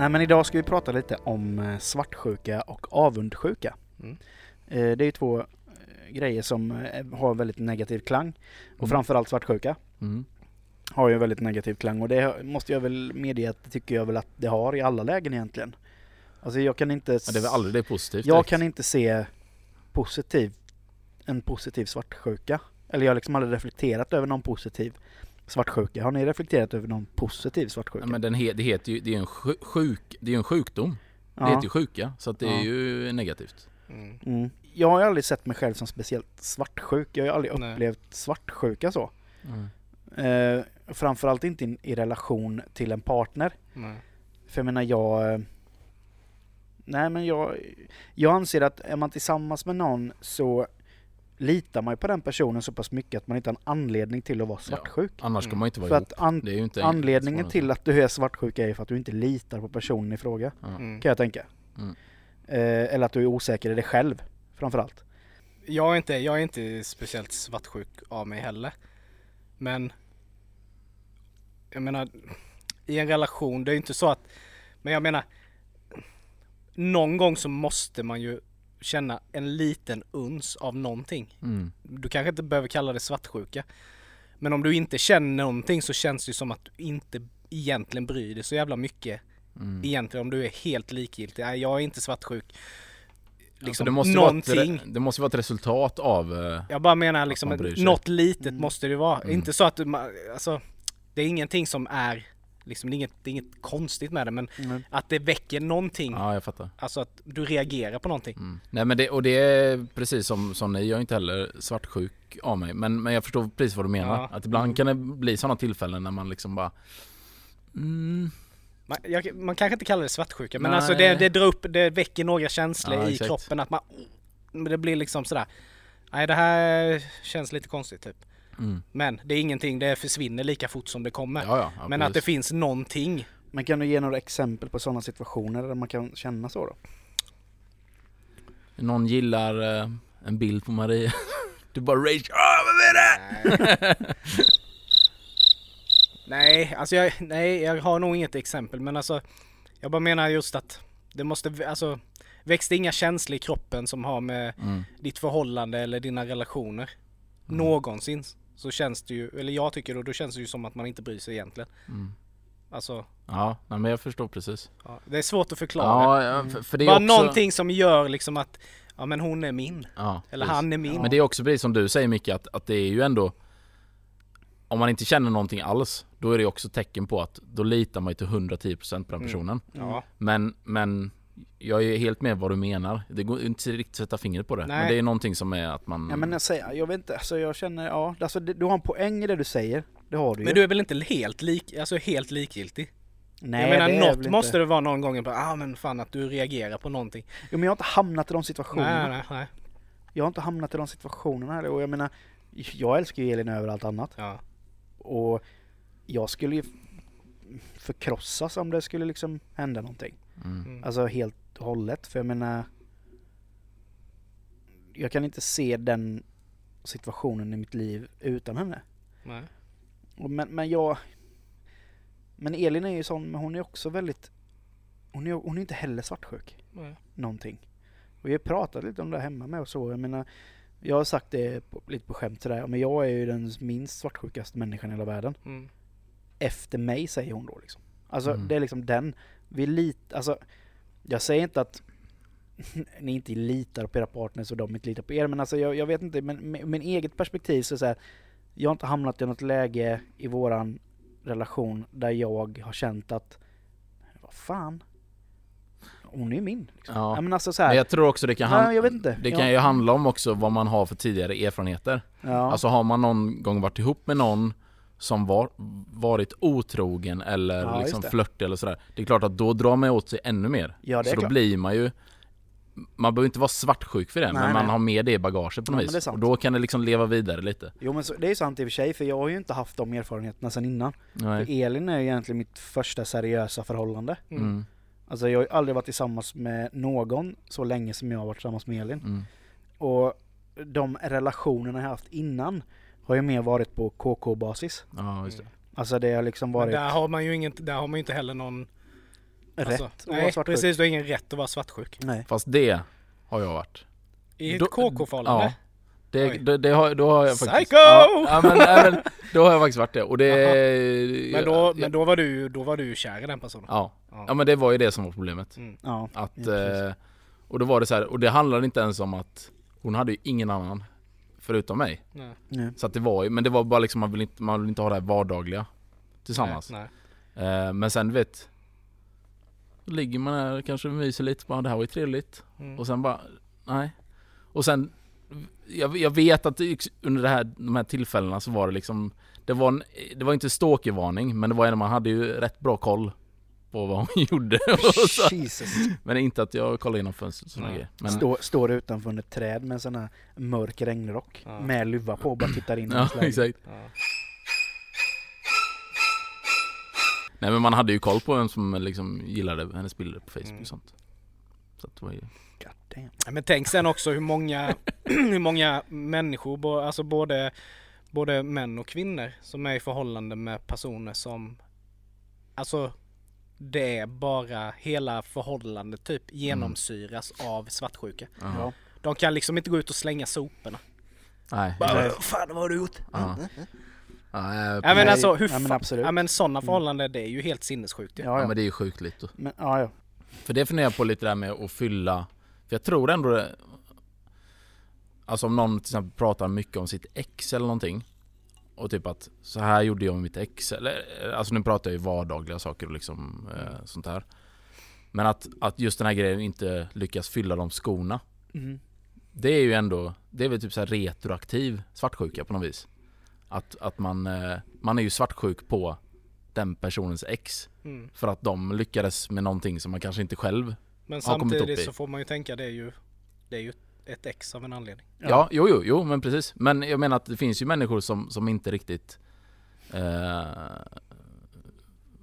Nej men idag ska vi prata lite om eh, svartsjuka och avundsjuka. Mm. Eh, Det är ju två eh, grejer som har väldigt negativ klang. Och Mm. framförallt svartsjuka Mm. har ju väldigt negativ klang och det måste jag väl medge att det tycker jag väl att det har i alla lägen egentligen. Alltså jag kan inte... Ja, det är väl aldrig det positivt Jag direkt. kan inte se positiv, en positiv svartsjuka. Eller jag har liksom aldrig reflekterat över någon positiv svartsjuka. Har ni reflekterat över någon positiv svartsjuka? Ja, men den he, det heter ju, det är en sjuk, det är ju en sjukdom. Det Ja. heter ju sjuka, så att det är Ja. ju negativt. Mm. Mm. Jag har ju aldrig sett mig själv som speciellt svartsjuk. Jag har ju aldrig Nej. upplevt svartsjuka så. Mm. Eh, framförallt inte i, i relation till en partner. Nej. För jag menar jag... eh, Nej men jag... Jag anser att är man tillsammans med någon så litar man ju på den personen så pass mycket att man inte har en anledning till att vara svartsjuk. Annars ska Mm. man inte vara För ihop. att an- Det är ju inte anledningen till att du är svartsjuk är för att du inte litar på personen i fråga. Ja. Mm. Kan jag tänka. Mm. Eh, eller att du är osäker i dig själv. Framförallt. Jag är, inte, jag är inte speciellt svartsjuk av mig heller. Men jag menar i en relation, det är ju inte så att men jag menar någon gång så måste man ju känna en liten uns av någonting. Mm. Du kanske inte behöver kalla det svartsjuka. Men om du inte känner någonting så känns det som att du inte egentligen bryr dig så jävla mycket. Mm. Egentligen om du är helt likgiltig. Nej, jag är inte svartsjuk. Liksom, Liksom det, måste vara någonting. ett, det måste vara ett resultat av... eh, Jag bara menar liksom något litet Mm. måste det vara. Mm. Inte så att du, alltså det är ingenting som är liksom, det är inget, det är inget konstigt med det men Mm. att det väcker någonting. Ja, jag fattar. Alltså att du reagerar på någonting. Mm. Nej men det, och det är precis som, som ni, jag är inte heller svartsjuk av mig. Men, men jag förstår precis vad du menar. Ja. Att ibland kan det bli sådana tillfällen när man liksom bara... Mm, Man, jag, man kanske inte kallar det svartsjuka men Nej. alltså det, det drar upp, det väcker några känslor Ja, i exakt. kroppen att man det blir liksom sådär. Nej det här känns lite konstigt typ. Mm. Men det är ingenting, det försvinner lika fort som det kommer. Ja, ja, ja, Men att det finns någonting. Men kan du ge några exempel på sådana situationer där man kan känna så då? Någon gillar eh, en bild på Maria. (laughs) Du bara rage. Ah, vad är det? (laughs) Nej, alltså jag, nej, jag har nog inget exempel men alltså jag bara menar just att det måste, alltså väcks det inga känslor i kroppen som har med Mm. ditt förhållande eller dina relationer någonsin så känns det ju, eller jag tycker då, då känns det ju som att man inte bryr sig egentligen. Mm. Alltså, Ja, men jag förstår precis. ja, det är svårt att förklara. Ja, för, för det är Bara också... någonting som gör liksom att, ja men hon är min. Ja, Eller precis. han är min. Men det är också precis som du säger Micke, att, att det är ju ändå Om man inte känner någonting alls, då är det också tecken på att då litar man ju till 110% på den Mm. personen. Ja. Men, men jag är helt med vad du menar. Det går inte riktigt att sätta fingret på det. Nej. Men det är någonting som är att man... Ja men jag säger, jag vet inte, alltså jag känner, ja, alltså du har en poäng i det du säger. Det har du ju. Men du är väl inte helt, lik, alltså helt likgiltig? Nej, jag menar det är väl något inte. måste det vara någon gång på, ah men fan att du reagerar på någonting. Jo men jag har inte hamnat i de situationerna. Nej, nej, nej. Jag har inte hamnat i de situationerna heller och jag menar, jag älskar ju Elin över allt annat. Ja. Och jag skulle ju förkrossas om det skulle liksom hända någonting. Mm. Alltså helt och hållet. För jag menar, jag kan inte se den situationen i mitt liv utan henne. Nej. Och Men, men jag... Men Elin är ju sån, men hon är också väldigt... Hon är, hon är inte heller svartsjuk. Nej. Någonting. Och vi har pratat lite om det hemma med och så. Jag menar, jag har sagt det på, lite på skämt sådär, men jag är ju den minst svartsjukaste människan i hela världen. Mm. Efter mig säger hon då liksom. Alltså Mm. det är liksom den. Vi lit, alltså jag säger inte att (laughs) ni inte litar på era partners och de inte litar på er, men alltså jag, jag vet inte, men med min eget perspektiv så är det så här, jag har inte hamnat i något läge i våran relation där jag har känt att, vad fan, hon är min. Liksom. Ja. Ja. men alltså så här, Men jag tror också det kan, handla, jag vet inte. det Ja. kan ju handla om också vad man har för tidigare erfarenheter. ja. Alltså har man någon gång varit ihop med någon som var, varit otrogen eller Ja, liksom flörtig eller sådär. Det är klart att då drar man åt sig ännu mer. Ja, så då klart. blir man ju man behöver inte vara svartsjuk för det, Nej, men man nej. har med det i bagaget på något Ja, vis. Och då kan det liksom leva vidare lite. Jo men så, det är sant i och för sig, för jag har ju inte haft de erfarenheterna sedan innan. Nej. För Elin är ju egentligen mitt första seriösa förhållande. Mm. Alltså jag har ju aldrig varit tillsammans med någon så länge som jag har varit tillsammans med Elin. Mm. Och de relationerna jag haft innan har ju mer varit på KK-basis. Ja, just det. Alltså det har liksom Men varit där har man ju inget, där har man ju inte heller någon... rätt Alltså, att vara nej, svartsjuk. precis. Du har ingen rätt att vara svartsjuk. Nej. Fast det har jag varit. I ett KK-förhållande? Ja. Det, det, det har, då har jag faktiskt... Psycho! Ja, men, men då har jag faktiskt varit det. Och det... Men, då, men då var du då var du kär i den personen? Ja. Ja. ja, men det var ju det som var problemet. Mm. Ja. Att, Ja, eh, och då var det så här, och det handlade inte ens om att hon hade ju ingen annan förutom mig. Nej. Nej. Så att det var ju, men det var bara liksom, man vill inte, man vill inte ha det här vardagliga tillsammans. Nej, nej. Eh, men sen du vet, då ligger man här kanske myser lite, bara det här var ju trevligt. Mm. Och sen bara, nej. Och sen, jag, jag vet att det, under det här, de här tillfällena så var det liksom, det var, en, det var inte stalkervarning, men det var ändå, man hade ju rätt bra koll på vad hon (laughs) gjorde. Och så, Jesus. men inte att jag kollade genom fönstret Nej. grejer. Men, Står, står utanför ett träd med en sån här mörk regnrock Ja. med luva på och bara tittar in i ja, exakt. Ja. Nej men man hade ju koll på vem som liksom gillade hennes bilder på Facebook Mm. och sånt. Så att det var ju... God damn. Ja, Men tänk sen också hur många, (clears throat) hur många människor, alltså både, både män och kvinnor som är i förhållande med personer som Alltså det är bara hela förhållandet typ genomsyras av svartsjuka. Ja. De kan liksom inte gå ut och slänga soporna. Nej. Nej. Fan, vad har du gjort? Ja. Ja, eh, Ja men Nej, alltså hur ja, men absolut. ja men sådana förhållanden det är ju helt sinnessjukt ju. Ja, ja ja. men det är ju sjukt lite. Men, ja, ja. För det funderar jag på lite där med att fylla, för jag tror ändå det, Alltså om någon till exempel pratar mycket om sitt ex eller någonting Och typ att så här gjorde jag med mitt ex eller, Alltså nu pratar jag ju vardagliga saker och liksom eh, sånt här Men att, att just den här grejen inte lyckas fylla de skorna Mm. Det är ju ändå, det är väl typ så retroaktiv svartsjuka på något vis Att, att man, eh, man är ju svartsjuk på den personens ex Mm. För att de lyckades med någonting som man kanske inte själv Men har kommit upp samtidigt i. så får man ju tänka det är ju Det är ju ett ex av en anledning. Ja, jo, jo, jo, men precis. Men jag menar att det finns ju människor som, som inte riktigt eh,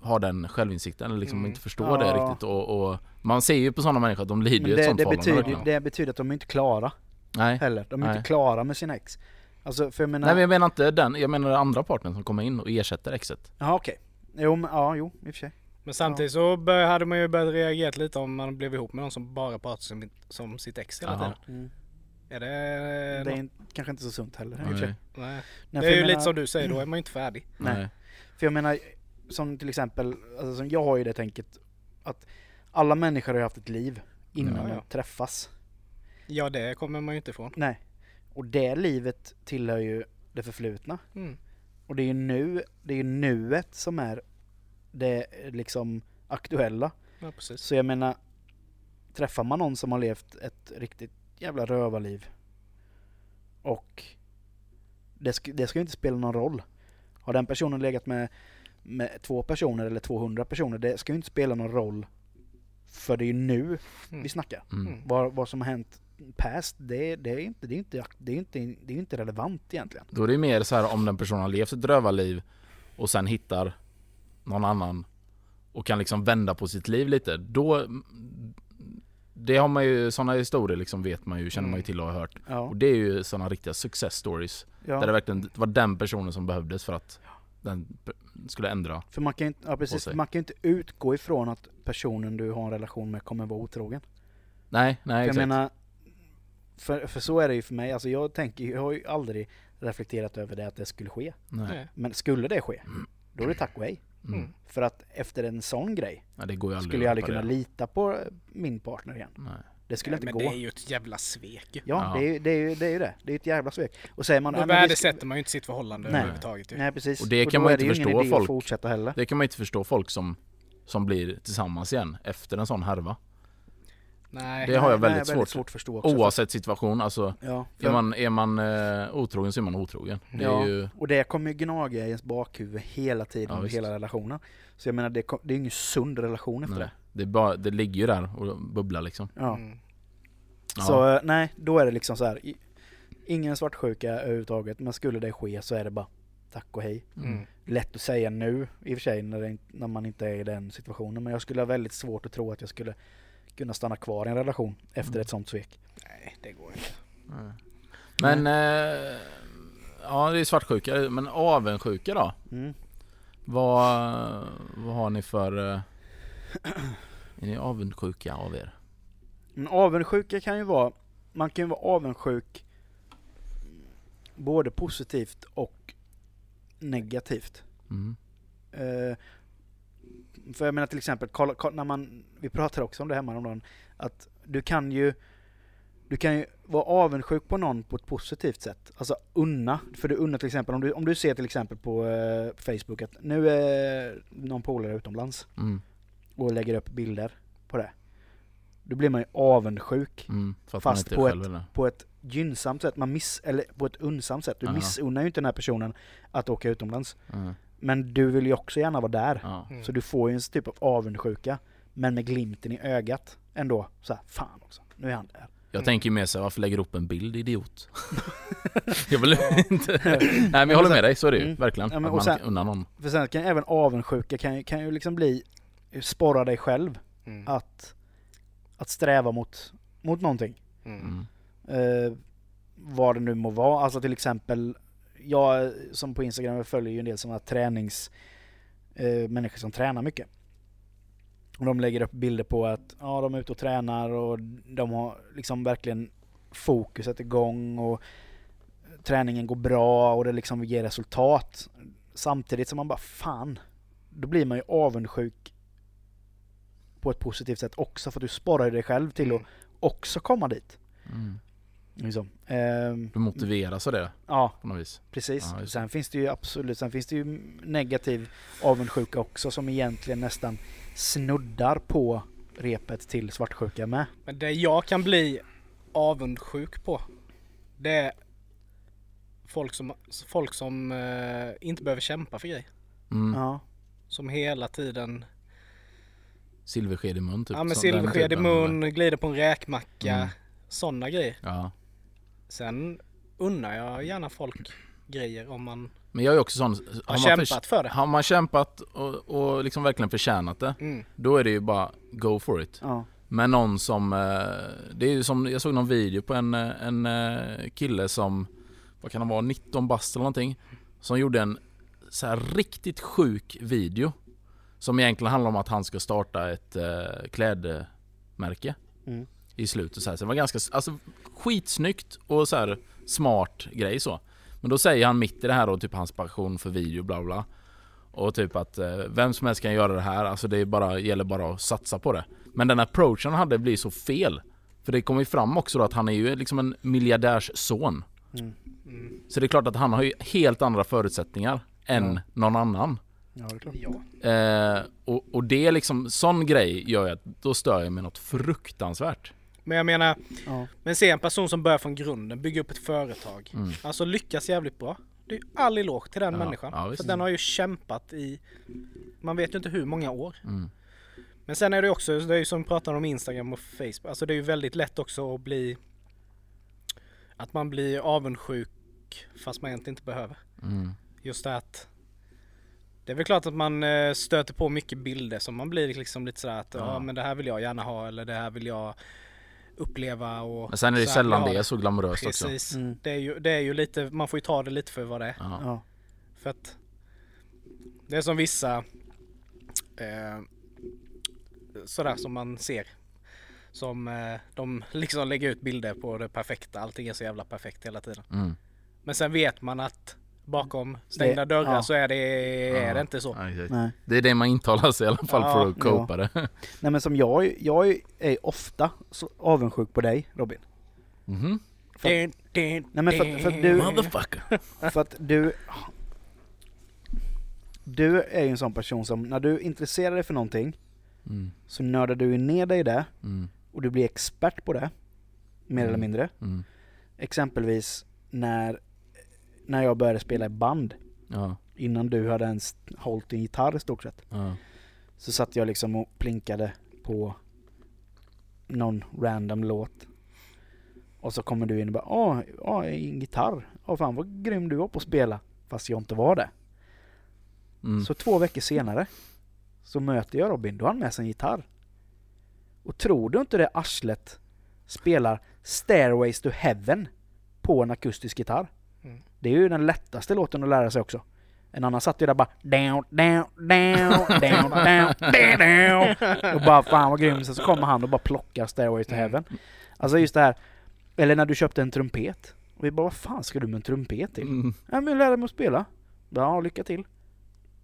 har den självinsikten eller liksom Mm. inte förstår det Ja. riktigt och, och man ser ju på sådana människor att de lider ju ett det, sånt det, betyder, det betyder att de är inte klara Nej. heller. De är Nej. inte klara med sina ex. Alltså för jag menar... Nej men jag menar inte den, jag menar den andra parten som kommer in och ersätter exet. Ja okej. Jo men ja, jo i och för sig. Men samtidigt så bör, hade man ju börjat reagera lite om man blev ihop med någon som bara pratar som, som sitt ex hela tiden. Mm. Är det... Det är in, kanske inte så sunt heller Nej. Nej. Nej, Det är ju menar- lite som du säger, då är man ju inte färdig. Nej. Nej. För jag menar, som till exempel, alltså, som jag har ju det tänket att alla människor har ju haft ett liv innan Ja, de ja. träffas. Ja, det kommer man ju inte ifrån. Nej. Och det livet tillhör ju det förflutna. Mm. Och det är ju nu, det är ju nuet som är det liksom aktuella. Ja, precis. Så jag menar, träffar man någon som har levt ett riktigt jävla rövarliv och det ska, det ska ju inte spela någon roll. Har den personen legat med, med två personer eller 200 personer, det ska ju inte spela någon roll. För det är ju nu Mm. vi snackar. Mm. Vad, vad som har hänt past, det, det, är inte, det, är inte, det, är inte, det är inte relevant egentligen. Då är det mer så här om den personen har levt ett rövarliv och sen hittar någon annan och kan liksom vända på sitt liv lite. Då det har man ju, sådana historier liksom vet man ju, känner man ju Mm. till och har hört. Ja, Och det är ju sådana riktiga success stories. ja. Där det verkligen var den personen som behövdes för att den skulle ändra. För man kan inte, ja, precis, man kan inte utgå ifrån att personen du har en relation med kommer vara otrogen. Nej, nej För jag exakt. menar, för, för så är det ju för mig. Alltså jag tänker, jag har ju aldrig reflekterat över det att det skulle ske. Nej. Men skulle det ske, då är det tack och hej. Mm. För att efter en sån grej Ja, det går ju aldrig skulle jag aldrig kunna reparera. lita på min partner igen. Nej. Det skulle Nej, inte men gå. det är ju ett jävla svek ju. Ja, Ja. Det, är, det, är, det är ju det. Det är ett jävla svek. Och säger man... Då "Ja, men värdesätter man ju inte sitt förhållande Nej. överhuvudtaget ju. Nej precis. Och det kan då man inte förstå folk. Det kan man inte förstå folk som, som blir tillsammans igen efter en sån härva. Nej. Det har jag väldigt nej, svårt. att förstå också. Oavsett situation, alltså Ja, är för, man, är man eh, otrogen så är man otrogen. Det ja, är ju, och det kommer ju gnaga i ens bakhuvud hela tiden Ja, under hela relationen. Så jag menar, det, kom- det är ingen sund relation efter nej, det. det, är bara, det ligger ju där och bubblar liksom. Ja. Mm. Så eh, nej, då är det liksom så här. Ingen svartsjuka överhuvudtaget, men skulle det ske så är det bara tack och hej. Mm. Lätt att säga nu i och för sig när, det, när man inte är i den situationen, men jag skulle ha väldigt svårt att tro att jag skulle kunna stanna kvar i en relation efter Mm. ett sånt svek. Nej, det går inte. Nej. Men, eh, ja det är svartsjuka, men avundsjuka då? Mm. Vad, vad har ni för... eh, Är ni avundsjuka av er? Men avundsjuka kan ju vara, man kan ju vara avundsjuk både positivt och negativt. Mm. Eh, för jag menar till exempel, när man, vi pratade också om det hemma häromdagen, att du kan ju du kan ju vara avundsjuk på någon på ett positivt sätt. Alltså unna. För du unnar till exempel, om du, om du ser till exempel på eh, Facebook att nu är någon polare utomlands Mm. och lägger upp bilder på det. Då blir man ju avundsjuk Mm. Fast på ett- på ett gynnsamt sätt. Man miss, eller på ett unsamt sätt. Du Ja. missunnar ju inte den här personen att åka utomlands. Mm. Men du vill ju också gärna vara där. Ja. Mm. Så du får ju en typ av avundsjuka. Men med glimten i ögat ändå. Så här, fan också. Nu är han där. Jag tänker ju mer så här, varför lägger du upp en bild idiot? (laughs) jag vill inte... Nej men jag håller med dig, så är det ju. Mm. Verkligen. Ja, men att och man sen- unnar någon. För sen kan även avundsjuka kan, ju- kan ju liksom bli sporra dig själv Mm. att, att sträva mot, mot någonting. Mm. Mm. Eh, vad det nu må vara. Alltså till exempel, jag som på Instagram följer ju en del sådana tränings... Eh, människor som tränar mycket. Och de lägger upp bilder på att ja, de är ute och tränar och de har liksom verkligen fokuset igång och träningen går bra och det liksom ger resultat. Samtidigt som man bara fan, då blir man ju avundsjuk på ett positivt sätt också för att du sparar dig själv till att också komma dit. Mm. Liksom. Ehm, Du motiveras av det ja, på något vis. precis. Ja, sen finns det ju absolut, sen finns det ju negativ avundsjuka också som egentligen nästan snuddar på repet till svartsjuka med. Men det jag kan bli avundsjuk på, det är folk som, folk som eh, inte behöver kämpa för grejer. Mm. Ja. Som hela tiden, Silversked i mun typ. ja men silversked i mun, glider på en räkmacka, Mm. sådana grejer. Ja. Sen unnar jag gärna folk grejer om man Men jag är också sån, har, man kämpat för det. har man kämpat och, och liksom verkligen förtjänat det, Mm. då är det ju bara go for it. Ja. Men någon som, eh, det är ju som, jag såg någon video på en, eh, en eh, kille som, vad kan han vara, 19 bast eller någonting. Som gjorde en så här riktigt sjuk video. Som egentligen handlar om att han ska starta ett klädmärke. Mm. I slutet så här. Så det var ganska, alltså skitsnyggt och så här smart grej så. Men då säger han mitt i det här då typ hans passion för video bla bla. Och typ att eh, vem som helst kan göra det här, alltså det är bara, gäller bara att satsa på det. Men den approachen han hade blir så fel. För det kommer ju fram också då att han är ju liksom en miljardärsson. Mm. Så det är klart att han har ju helt andra förutsättningar än Ja. någon annan. Ja, det är klart. Ja. Eh, och, och det är liksom, sån grej gör ju att då stör jag mig något fruktansvärt. Men jag menar, Ja. men se en person som börjar från grunden, bygger upp ett företag. Mm. Alltså lyckas jävligt bra. Det är ju all eloge till den Ja, människan. ja, för den har ju kämpat i, man vet ju inte hur många år. Mm. Men sen är det också, det är ju som vi pratar om Instagram och Facebook, alltså det är ju väldigt lätt också att bli att man blir avundsjuk fast man egentligen inte behöver. Mm. Just det att det är väl klart att man eh, stöter på mycket bilder som man blir liksom lite sådär att ja. Ja. men det här vill jag gärna ha eller det här vill jag uppleva och Men sen är det så sällan det är så glamoröst också. Precis. Mm. Det, är ju, det är ju lite, man får ju ta det lite för vad det är. Ja. För att det är som vissa eh, sådär som man ser. Som eh, de (laughs) liksom lägger ut bilder på det perfekta. Allting är så jävla perfekt hela tiden. Mm. Men sen vet man att bakom stängda Det- dörrar ja. så är det, är det inte så. Ja. Det är det man intalar sig i alla fall Ja. för att copa det. Nej men som jag, jag är ofta så avundsjuk på dig Robin. Mhm. För- Din, din, Nej, men för för att du- Motherfucker. (laughs) För att du... Du är ju en sån person som, när du intresserar dig för någonting, Mm. så nördar du ner dig i det, Mm. och du blir expert på det. Mer Mm. eller mindre. Mm. Exempelvis när, när jag började spela i band, Ja. innan du hade ens hållit din gitarr i stort sett. Ja. Så satt jag liksom och plinkade på någon random låt. Och så kommer du in och bara åh, åh en gitarr. Åh fan vad grym du var på att spela. Fast jag inte var det. Mm. Så två veckor senare så möter jag Robin, då har han med sig en gitarr. Och tror du inte det arslet spelar Stairways to Heaven på en akustisk gitarr? Mm. Det är ju den lättaste låten att lära sig också. En annan satt ju där bara down, down, down, down, down, down, down. Och bara fan vad grym. Sen så kommer han och bara plockar Stairways to Mm. Heaven. Alltså just det här. Eller när du köpte en trumpet. Och vi bara vad fan ska du med en trumpet till? Mm. Ja men lärde mig att spela. Ja, lycka till.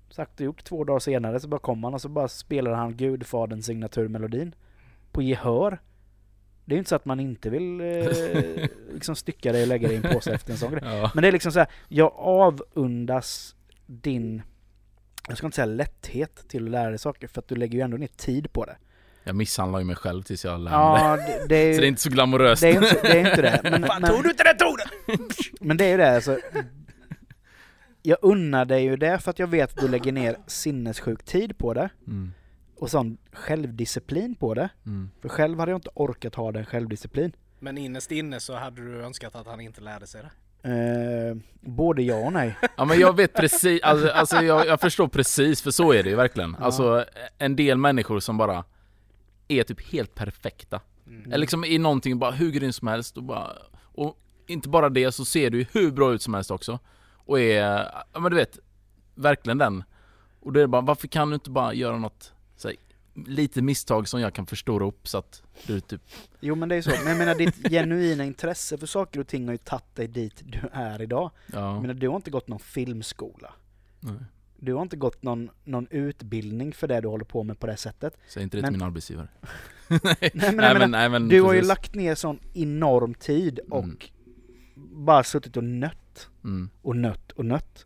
Sagt och gjort. Två dagar senare så bara kom han och så bara spelade han Gudfaderns signaturmelodin. På gehör. Det är ju inte så att man inte vill eh, (laughs) liksom stycka det och lägga det i en påse efter en sån grej. Ja. Men det är liksom så här, jag avundas din, jag ska inte säga lätthet till att lära dig saker för att du lägger ju ändå ner tid på det. Jag misshandlar ju mig själv tills jag lär mig. Ja, det, det är (laughs) Så det är ju inte så glamoröst. det är inte, det är inte det. Men, Fan men, tog du inte det tog! (laughs) Men det är ju det alltså. Jag unnar dig ju det för att jag vet att du lägger ner sinnessjuk tid på det. Mm. Och sån självdisciplin på det. Mm. För själv hade jag inte orkat ha den självdisciplin. Men innerst inne så hade du önskat att han inte lärde sig det. Eh, både ja och nej. (laughs) Ja men jag vet precis, alltså, alltså jag, jag förstår precis för så är det ju verkligen. Ja. Alltså en del människor som bara är typ helt perfekta. Mm. Eller liksom i någonting bara hur grym som helst och bara, och inte bara det så ser du ju hur bra ut som helst också. Och är, ja men du vet, verkligen den. Och då är det bara, varför kan du inte bara göra något lite misstag som jag kan förstora upp så att du typ, Jo men det är så. Men jag menar ditt genuina intresse för saker och ting har ju tagit dig dit du är idag. Jag ja. menar du har inte gått någon filmskola. Nej. Du har inte gått någon, någon utbildning för det du håller på med på det sättet. Säg inte det Men- till min arbetsgivare. (laughs) Nej men, jag nej, men, nej, men du har ju precis. lagt ner sån enorm tid och Mm. bara suttit och nött Mm. och nött och nött.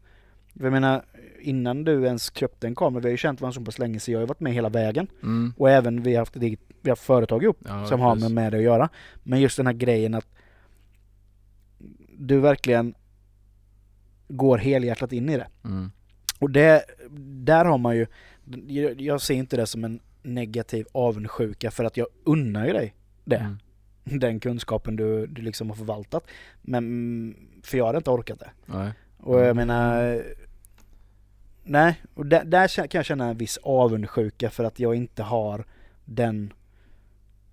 Jag menar, innan du ens köpte en kamera, vi har ju känt varandra så pass länge så jag har ju varit med hela vägen. Mm. Och även vi har haft ett eget, vi har företag ihop Ja, som har med, med det att göra. Men just den här grejen att du verkligen går helhjärtat in i det. Mm. Och det, där har man ju, jag, jag ser inte det som en negativ avundsjuka för att jag unnar ju dig det. Mm. den kunskapen du, du liksom har förvaltat. Men, för jag hade inte orkat det. Nej. Och jag menar, nej, och där, där kan jag känna en viss avundsjuka för att jag inte har den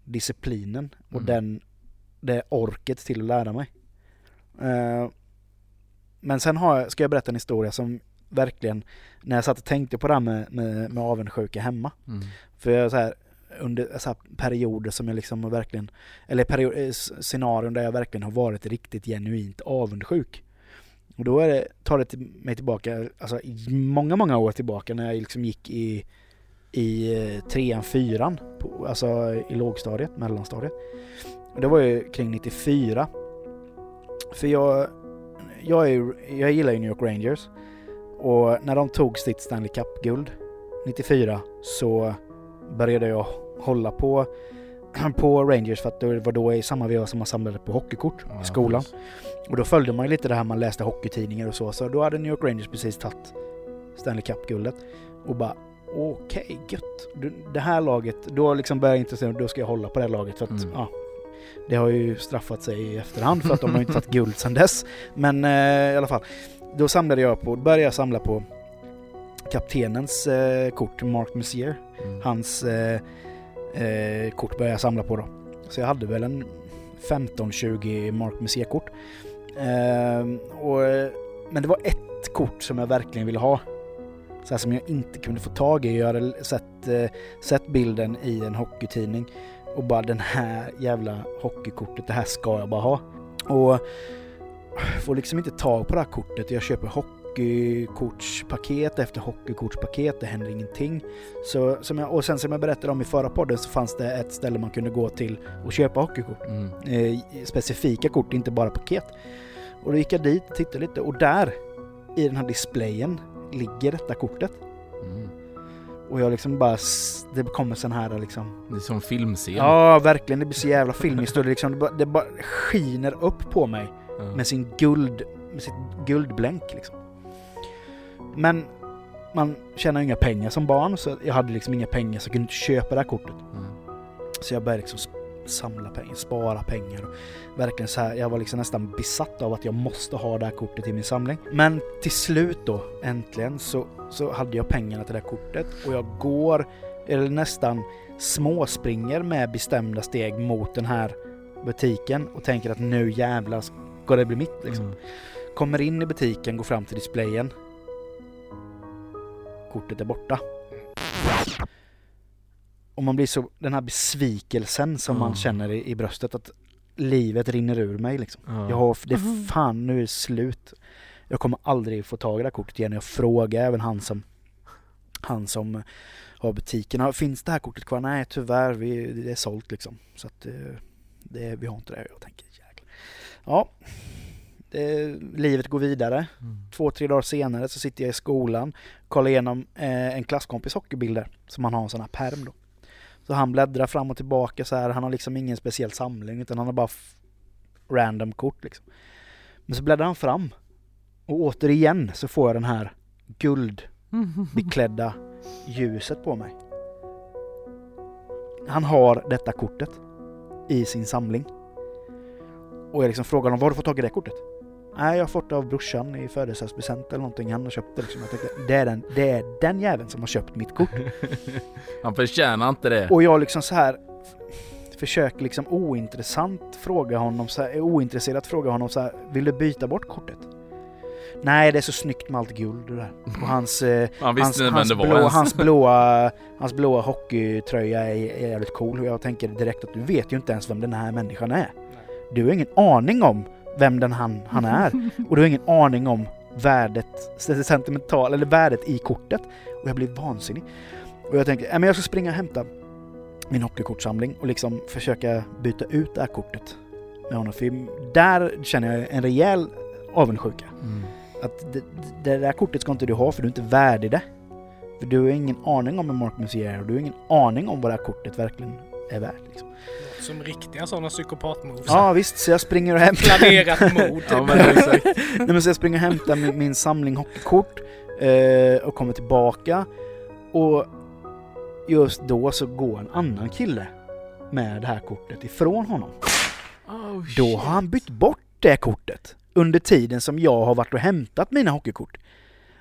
disciplinen och Mm. den, det orket till att lära mig. Eh, men sen jag, ska jag berätta en historia som verkligen, när jag satt och tänkte på det här med, med, med avundsjuka hemma. Mm. För jag så här, under så perioder som jag liksom har verkligen, eller period, eh, scenarion där jag verkligen har varit riktigt genuint avundsjuk. Och då är det, tar det till, mig tillbaka, alltså många, många år tillbaka när jag liksom gick i, i eh, trean, fyran, på, alltså i lågstadiet, mellanstadiet. Och det var ju kring 94. För jag, jag, är, jag gillar ju New York Rangers. Och när de tog sitt Stanley Cup-guld 94 så började jag hålla på, på Rangers för att det var då i samma veva som man samlade på hockeykort Ja, i skolan. precis. Och då följde man ju lite det här man läste hockeytidningar och så. Så då hade New York Rangers precis tagit Stanley Cup-guldet. Och bara okej, gött. Du- Det här laget, då liksom började jag intressera mig, då ska jag hålla på det här laget. För att, Mm. ja, det har ju straffat sig i efterhand för att de har ju inte tagit guld sedan dess. Men eh, i alla fall. Då samlade jag på, började jag samla på kaptenens eh, kort, Mark Messier. Mm. Hans eh, eh, kort började jag samla på då. Så jag hade väl en 15-20 Mark Messier-kort. Ehm, och, eh, men det var ett kort som jag verkligen ville ha. Så här som jag inte kunde få tag i. Jag hade sett, eh, sett bilden i en hockeytidning och bara den här jävla hockeykortet, det här ska jag bara ha. Och får liksom inte tag på det här kortet. Jag köper hockey hockeykortspaket efter hockeykortspaket, det händer ingenting. Så, som jag, och sen som jag berättade om i förra podden så fanns det ett ställe man kunde gå till och köpa hockeykort. Mm. Eh, specifika kort, inte bara paket. Och då gick jag dit och tittade lite och där i den här displayen ligger detta kortet. Mm. Och jag liksom bara, det kommer sån här liksom Det är som filmscen. Ja, verkligen. Det blir så jävla filmiskt och det, liksom, det, bara, det bara skiner upp på mig Ja. med sin guld, med sitt guldblänk liksom. Men man tjänar ju inga pengar som barn så jag hade liksom inga pengar så jag kunde inte köpa det här kortet. Mm. Så jag började liksom samla pengar, spara pengar och verkligen så här, jag var liksom nästan besatt av att jag måste ha det här kortet i min samling. Men till slut då, äntligen, så, så hade jag pengarna till det här kortet och jag går, eller nästan småspringer med bestämda steg mot den här butiken och tänker att nu jävlar ska det bli mitt liksom. Mm. Kommer in i butiken, går fram till displayen. Kortet är borta. Och man blir så, den här besvikelsen som man Mm. känner i, i bröstet att livet rinner ur mig liksom. Ja. Jag har, det är fan, nu är det slut. Jag kommer aldrig få tag i det här kortet igen. Jag frågar även han som, han som har butiken. "Ja, Finns det här kortet kvar? Nej tyvärr, vi, det är sålt liksom. Så att eh, det, vi har inte det. Jag tänker jäklar. Ja, det, livet går vidare. Mm. Två, tre dagar senare så sitter jag i skolan, kollar igenom eh, en klasskompis hockeybilder som han har en sån här perm då. Så han bläddrar fram och tillbaka så här. Han har liksom ingen speciell samling utan han har bara random kort liksom. Men så bläddrar han fram och återigen så får jag den här guldbeklädda (laughs) ljuset på mig. Han har detta kortet i sin samling. Och jag liksom frågar honom, var har du fått tag i det kortet? Nej, jag har fått det av brorsan i födelsedagspresent eller någonting. Han har köpt det liksom. Jag tänkte, det är den, det är den jäveln som har köpt mitt kort. (laughs) Han förtjänar inte det. Och jag liksom så här försöker liksom ointressant fråga honom, så här, ointresserat fråga honom så här, vill du byta bort kortet? Nej, det är så snyggt med allt guld och det där. Och hans, eh, (laughs) Han visste hans, (laughs) hans, blå, hans, blåa, hans blåa hockeytröja är, är jävligt cool och jag tänker direkt att du vet ju inte ens vem den här människan är. Du har ingen aning om vem den han, han är (laughs) och du har ingen aning om värdet, det sentimental, eller värdet i kortet. Och jag blir vansinnig. Och jag tänker, "Nej, men jag ska springa och hämta min hockeykortsamling och liksom försöka byta ut det här kortet med honom. För där känner jag en rejäl avundsjuka. Mm. Att det, det där kortet ska inte du ha för du är inte värdig det. För du har ingen aning om en Mark Musier och du har ingen aning om vad det här kortet verkligen är värt. Liksom. Som riktiga sådana psykopatmoves. Ja visst, så jag springer och hämtar... Planerat (laughs) mord. Ja men exakt. Nej, men så jag springer och hämtar min, min samling hockeykort eh, och kommer tillbaka. Och just då så går en annan kille med det här kortet ifrån honom. Oh, Då har han bytt bort det kortet under tiden som jag har varit och hämtat mina hockeykort.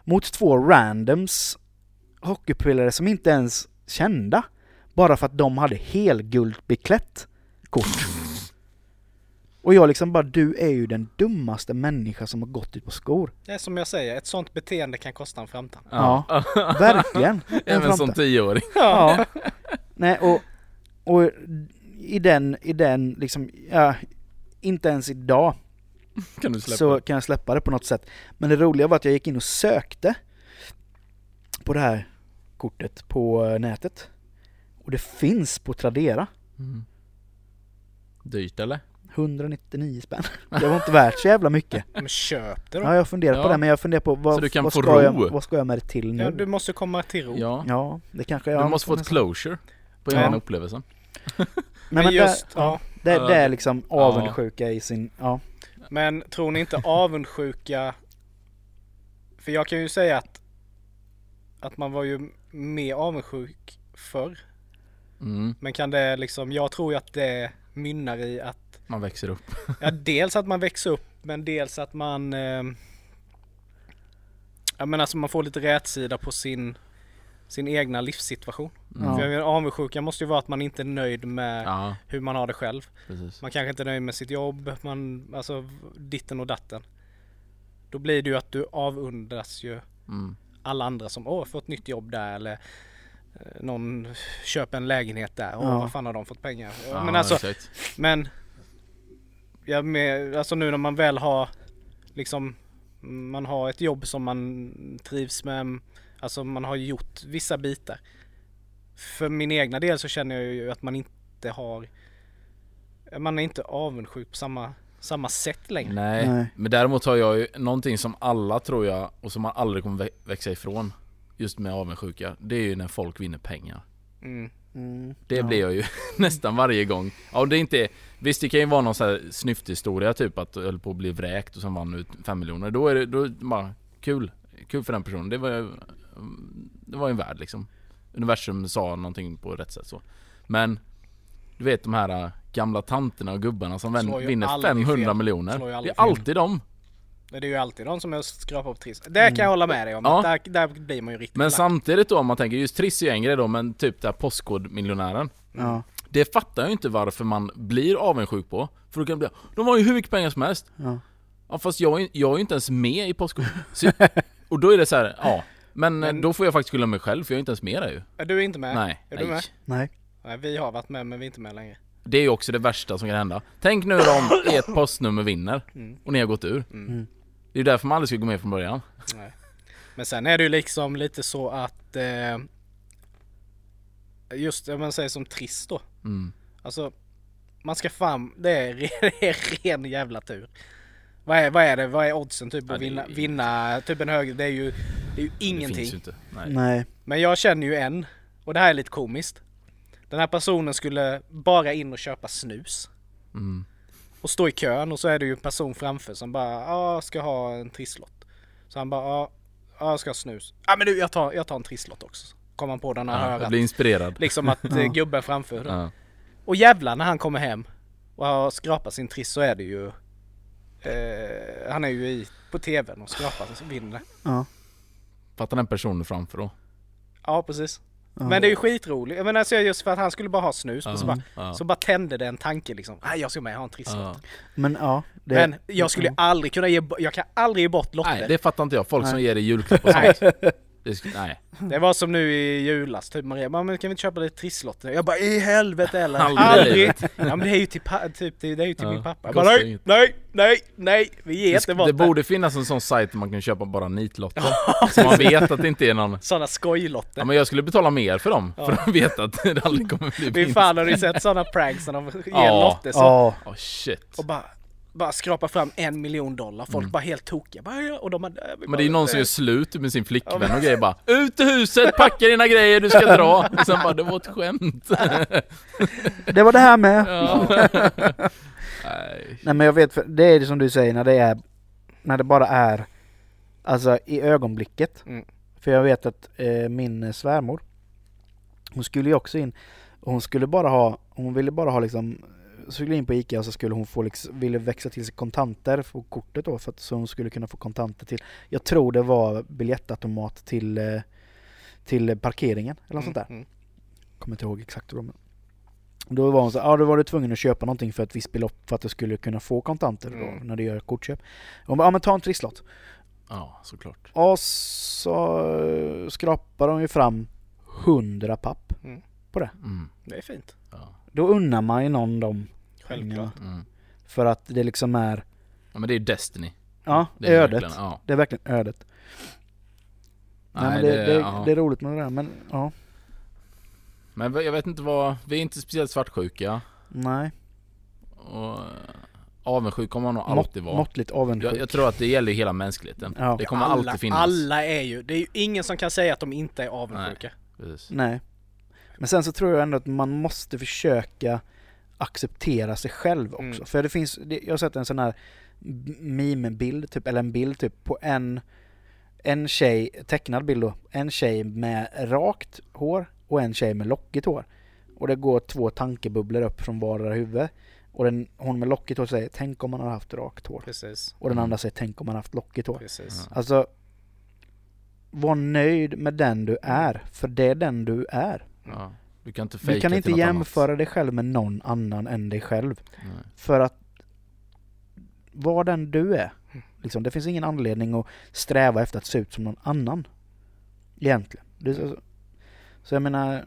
Mot två randoms hockeyspelare som inte ens kända. Bara för att de hade helguldbeklätt kort. Och jag liksom bara, du är ju den dummaste människa som har gått ut på skor. Det är som jag säger, ett sånt beteende kan kosta en framtand. Ja, verkligen. (laughs) En Även som framtid. tioåring. Ja. (laughs) Nej, och, och i den, i den liksom, ja, inte ens idag (laughs) Kan du släppa? så kan jag släppa det på något sätt. Men det roliga var att jag gick in och sökte på det här kortet på eh, nätet. Och det finns på Tradera. Mm. Dyrt eller? 199 spänn. (laughs) Det var inte värt så jävla mycket. Men köp det då. Ja, jag funderar på Ja. det, men jag funderar på vad, Så du kan vad, få ska ro. jag, vad ska jag med det till nu? Ja, du måste komma till ro. Ja. Ja, det kanske Du jag... måste få ett closure på Ja. den upplevelsen. Nej, (laughs) Men, men just, det, ja. det, det är liksom ja. avundsjuka i sin... Ja. Men tror ni inte avundsjuka... För jag kan ju säga att, att man var ju mer avundsjuk förr. Mm. Men kan det liksom, jag tror ju att det mynnar i att, Man växer upp. (laughs) ja dels att man växer upp men dels att man, eh, ja men alltså man får lite rätsida på sin, sin egna livssituation. Mm. För avundsjuka måste ju vara att man inte är nöjd med Ja, hur man har det själv. precis. Man kanske inte är nöjd med sitt jobb, man, alltså ditten och datten. Då blir det ju att du avundas ju Mm. alla andra som åh, fått nytt jobb där eller någon köper en lägenhet där. Åh, Ja. vad fan har de fått pengar? Ja, men alltså, exakt. men ja, med, alltså nu när man väl har liksom man har ett jobb som man trivs med. Alltså man har gjort vissa bitar. För min egna del så känner jag ju att man inte har man är inte avundsjuk på samma, samma sätt längre. Nej. Nej. men däremot har jag ju någonting som alla tror jag och som man aldrig kommer vä- växa ifrån just med avundsjuka. Det är ju när folk vinner pengar. Mm. Mm, Det ja. blir jag ju (laughs) nästan varje gång. Ja, det är inte... Visst det kan ju vara någon sån här snyfthistoria typ att du höll på att bli vräkt och sen vann ut 5 miljoner. Då är det, då bara kul. Kul för den personen. Det var ju... Det var en värld liksom. Universum sa någonting på rätt sätt så. Men... Du vet de här gamla tanterna och gubbarna som vän- vinner aldrig 500 fel. miljoner. Det är alltid dem. Det är ju alltid de som är skrapar på triss. Det kan jag hålla med dig om. Ja. Där, där blir man ju riktigt Men lack. samtidigt då om man tänker, just Triss är ju en grej då men typ det här postkodmiljonären. Ja, Det fattar jag ju inte varför man blir avundsjuk på. För då kan bli, de har ju hur mycket pengar som helst. ja. Ja fast jag är, jag är ju inte ens med i Postkort. Så, (laughs) och då är det så här, ja. Men, Men- då får jag faktiskt skylla mig själv för jag är inte ens med där ju. Är du inte med? Nej, Är du nej. med? Nej. Nej, vi har varit med men vi är inte med längre. Det är ju också det värsta som kan hända. Tänk nu om ert postnummer vinner Mm. och ni har gått ur. Mm. Det är därför man aldrig ska gå med från början. Nej. Men sen är det ju liksom lite så att eh, just om man säger som trist då. Mm. Alltså man ska fan, det är, (laughs) det är ren jävla tur. Vad är, vad är det, vad är oddsen typ Ja, att det är vinna, ju- vinna typ en hög, det är ju, det är ju Det ingenting. finns ju inte. Nej. Nej. Men jag känner ju en, och det här är lite komiskt. Den här personen skulle bara in och köpa snus. Mm. Och stå i kön och så är det ju en person framför som bara ja, ska ha en trisslott. Så han bara ja, ja, jag ska ha snus. Ja men du jag tar, jag tar en trisslott också. Kom han på den när han Ja, hör blir inspirerad. liksom att (laughs) eh, gubben framför. Ja. Och jävlar när han kommer hem och har skrapat sin triss så är det ju eh, Han är ju i, på tvn och skrapar och vinner. Ja. Fattar den personen framför då. Ja precis. Ja. Men det är ju skitroligt. Jag menar alltså just för att han skulle bara ha snus och så bara, ja. så bara tände det en tanke liksom. Nej jag ska med ha en trisslott. Ja. Men ja. Det, Men jag skulle aldrig kunna ge, jag kan aldrig ge bort lotter. Nej, det fattar inte jag. Folk som Nej. ger dig julklapp och sånt. (laughs) Det sk- nej. Det var som nu i julas, typ Maria, "Men men kan vi inte köpa lite trisslotter? Jag bara i helvete eller? Aldrig ja men det är ju till, pa- typ, det är ju till Ja, min pappa. Jag bara, nej, nej, nej, nej, vi ger Det, inte bort det borde finnas en sån sajt där man kan köpa bara nitlotter. (laughs) så man vet att det inte är någon... Sådana skojlotter. Ja men jag skulle betala mer för dem. För att veta att det aldrig kommer bli vinst. fan har ni sett sådana pranks när de ger Ja. lotter så, Ja. Oh shit. och bara, bara skrapa fram en miljon dollar. Folk bara helt tokiga. Bara, ja, och de bara, "Äh, vi Mm. Men det är ju bara- någon som gör slut med sin flickvän och grejer bara Ut ur huset, packa dina grejer, du ska dra! (laughs) Och sen bara, det var ett skämt. Det var det här med. (laughs) Ja. (laughs) Nej. Nej men jag vet, för det är det som du säger när det är, när det bara är, alltså i ögonblicket. Mm. För jag vet att eh, min eh, svärmor, hon skulle ju också in, hon skulle bara ha, hon ville bara ha liksom skulle in på Ica och så skulle hon få liksom, ville växa till sig kontanter på kortet då för att så hon skulle kunna få kontanter till, jag tror det var biljettautomat till, eh, till parkeringen eller något sånt där. Mm. Kommer inte ihåg exakt hur de då var hon så ja då var du tvungen att köpa någonting för ett visst belopp för att du skulle kunna få kontanter då, Mm. när du gör kortköp. Hon bara, ja men ta en trisslott. Ja, såklart. Och så skrapade de ju fram 100 papp. Mm. Det är fint. Ja. Då unnar man ju någon dem Självklart. Mm. för att det liksom är, ja, men det är ju Destiny. ja, Det är ödet. verkligen- Ja. Det är verkligen ödet. Nej, men det, det, det är roligt med det där men ja, Men jag vet inte vad, vi är inte speciellt svartsjuka. nej. Och eh, avundsjuk kommer man nog Mått, alltid vara. måttligt avundsjuk. Jag, jag tror att det gäller hela mänskligheten. Ja. Det kommer alla, alltid finnas. Alla är ju, det är ju ingen som kan säga att de inte är avundsjuka. Precis. Nej. Men sen så tror jag ändå att man måste försöka acceptera sig själv också. Mm. För det finns, jag har sett en sån här meme-bild, typ, eller en bild typ på en, en tjej, tecknad bild då, en tjej med rakt hår och en tjej med lockigt hår. Och det går två tankebubblor upp från vardera huvud. Och den, hon med lockigt hår säger tänk om man hade haft rakt hår. Precis. Och den Mm. andra säger tänk om man haft lockigt hår. Precis. Alltså, var nöjd med den du är, för det är den du är. Ja. Du kan inte Du kan inte jämföra dig själv med någon annan än dig själv. Annat. Nej. För att var den du är. Liksom, det finns ingen anledning att sträva efter att se ut som någon annan. Egentligen. Så, så jag menar,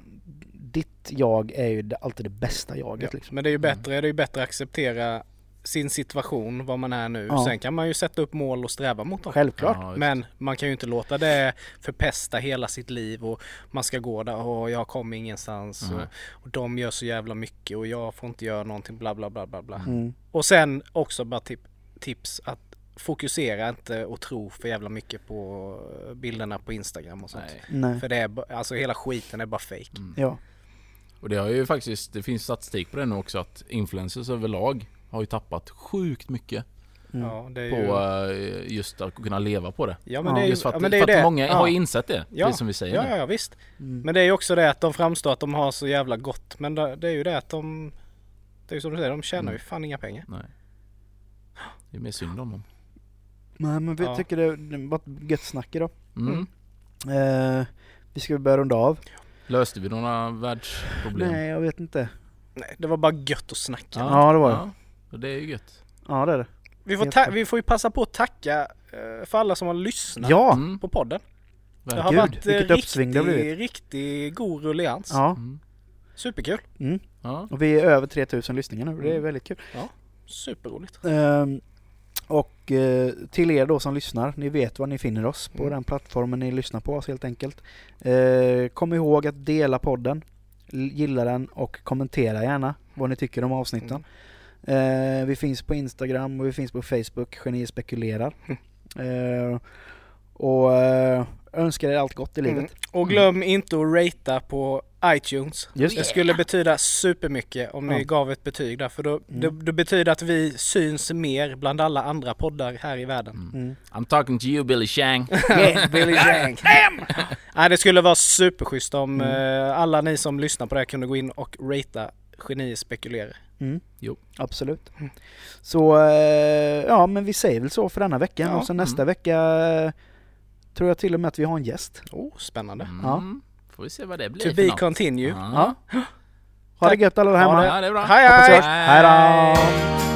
ditt jag är ju alltid det bästa jaget. Ja, Liksom. men det är ju bättre, det är ju bättre att acceptera sin situation, vad man är nu. Ja. Sen kan man ju sätta upp mål och sträva mot dem. Självklart. Ja, Men man kan ju inte låta det förpesta hela sitt liv och man ska gå där och jag kommer ingenstans Mhm. och, och de gör så jävla mycket och jag får inte göra någonting bla bla bla bla bla. Mm. Och sen också bara tip, tips att fokusera inte och tro för jävla mycket på bilderna på Instagram och sånt. Nej. Nej. För det är, alltså hela skiten är bara fake. Mm. Ja. Och det har ju faktiskt, det finns statistik på det nu också att influencers överlag har ju tappat sjukt mycket Mm. Ja, det är på ju... eh, just att kunna leva på det. Ja men Ja, det är ju, Just för att, ja, men det är för ju att det. många ja. har ju insett det, Ja. precis som vi säger Ja, nu. ja, ja visst. Mm. Men det är ju också det att de framstår att de har så jävla gott. Men det, det är ju det att de... Det är ju som du säger, de tjänar ju Mm. fan inga pengar. Nej. Det är mer synd om dem. Nej men vi Ja. tycker det, var ett gött snack idag. Mm. Eh, vi ska börja runda av. Löste vi några världsproblem? Nej jag vet inte. Nej, det var bara gött att snacka. Ja, det var det. Ja, och det är ju gött. Ja det är det. Vi, får ta- vi får ju passa på att tacka eh, för alla som har lyssnat Ja! Mm. på podden. Det har. Gud, varit eh, vilket uppsving det har riktigt, blivit. riktigt god rullians. Ja. Mm. Superkul. Mm. Ja. Och vi är över 3000 lyssningar nu. Det är Mm. väldigt kul. Superroligt. Ehm, och eh, till er då som lyssnar, ni vet var ni finner oss på Mm. den plattformen ni lyssnar på oss helt enkelt. Eh, kom ihåg att dela podden, gilla den och kommentera gärna vad ni tycker om avsnitten. Mm. Eh, vi finns på Instagram och vi finns på Facebook, Genier spekulerar. (laughs) Eh, och eh, önskar er allt gott i livet. Mm. Och glöm inte att ratea på iTunes. Just Det det. skulle betyda supermycket om ni gav ett betyg där. För då, Mm. det, det betyder att vi syns mer bland alla andra poddar här i världen. Mm. I'm talking to you Billy Shang. Yeah, (laughs) Billy (laughs) Jank. Nej, det skulle vara superschysst om Mm. eh, alla ni som lyssnar på det här kunde gå in och ratea Geni spekulerar. Mm. Jo. Absolut. Så eh, ja, men vi säger väl så för denna veckan Ja. och så nästa vecka eh, tror jag till och med att vi har en gäst. Oh, spännande. Mm. Får vi se vad det blir To be något. continue. Ja. Ja. Ha det gött alla där Ha hemma. det. Ja, det är bra. Hej hej! Hej då!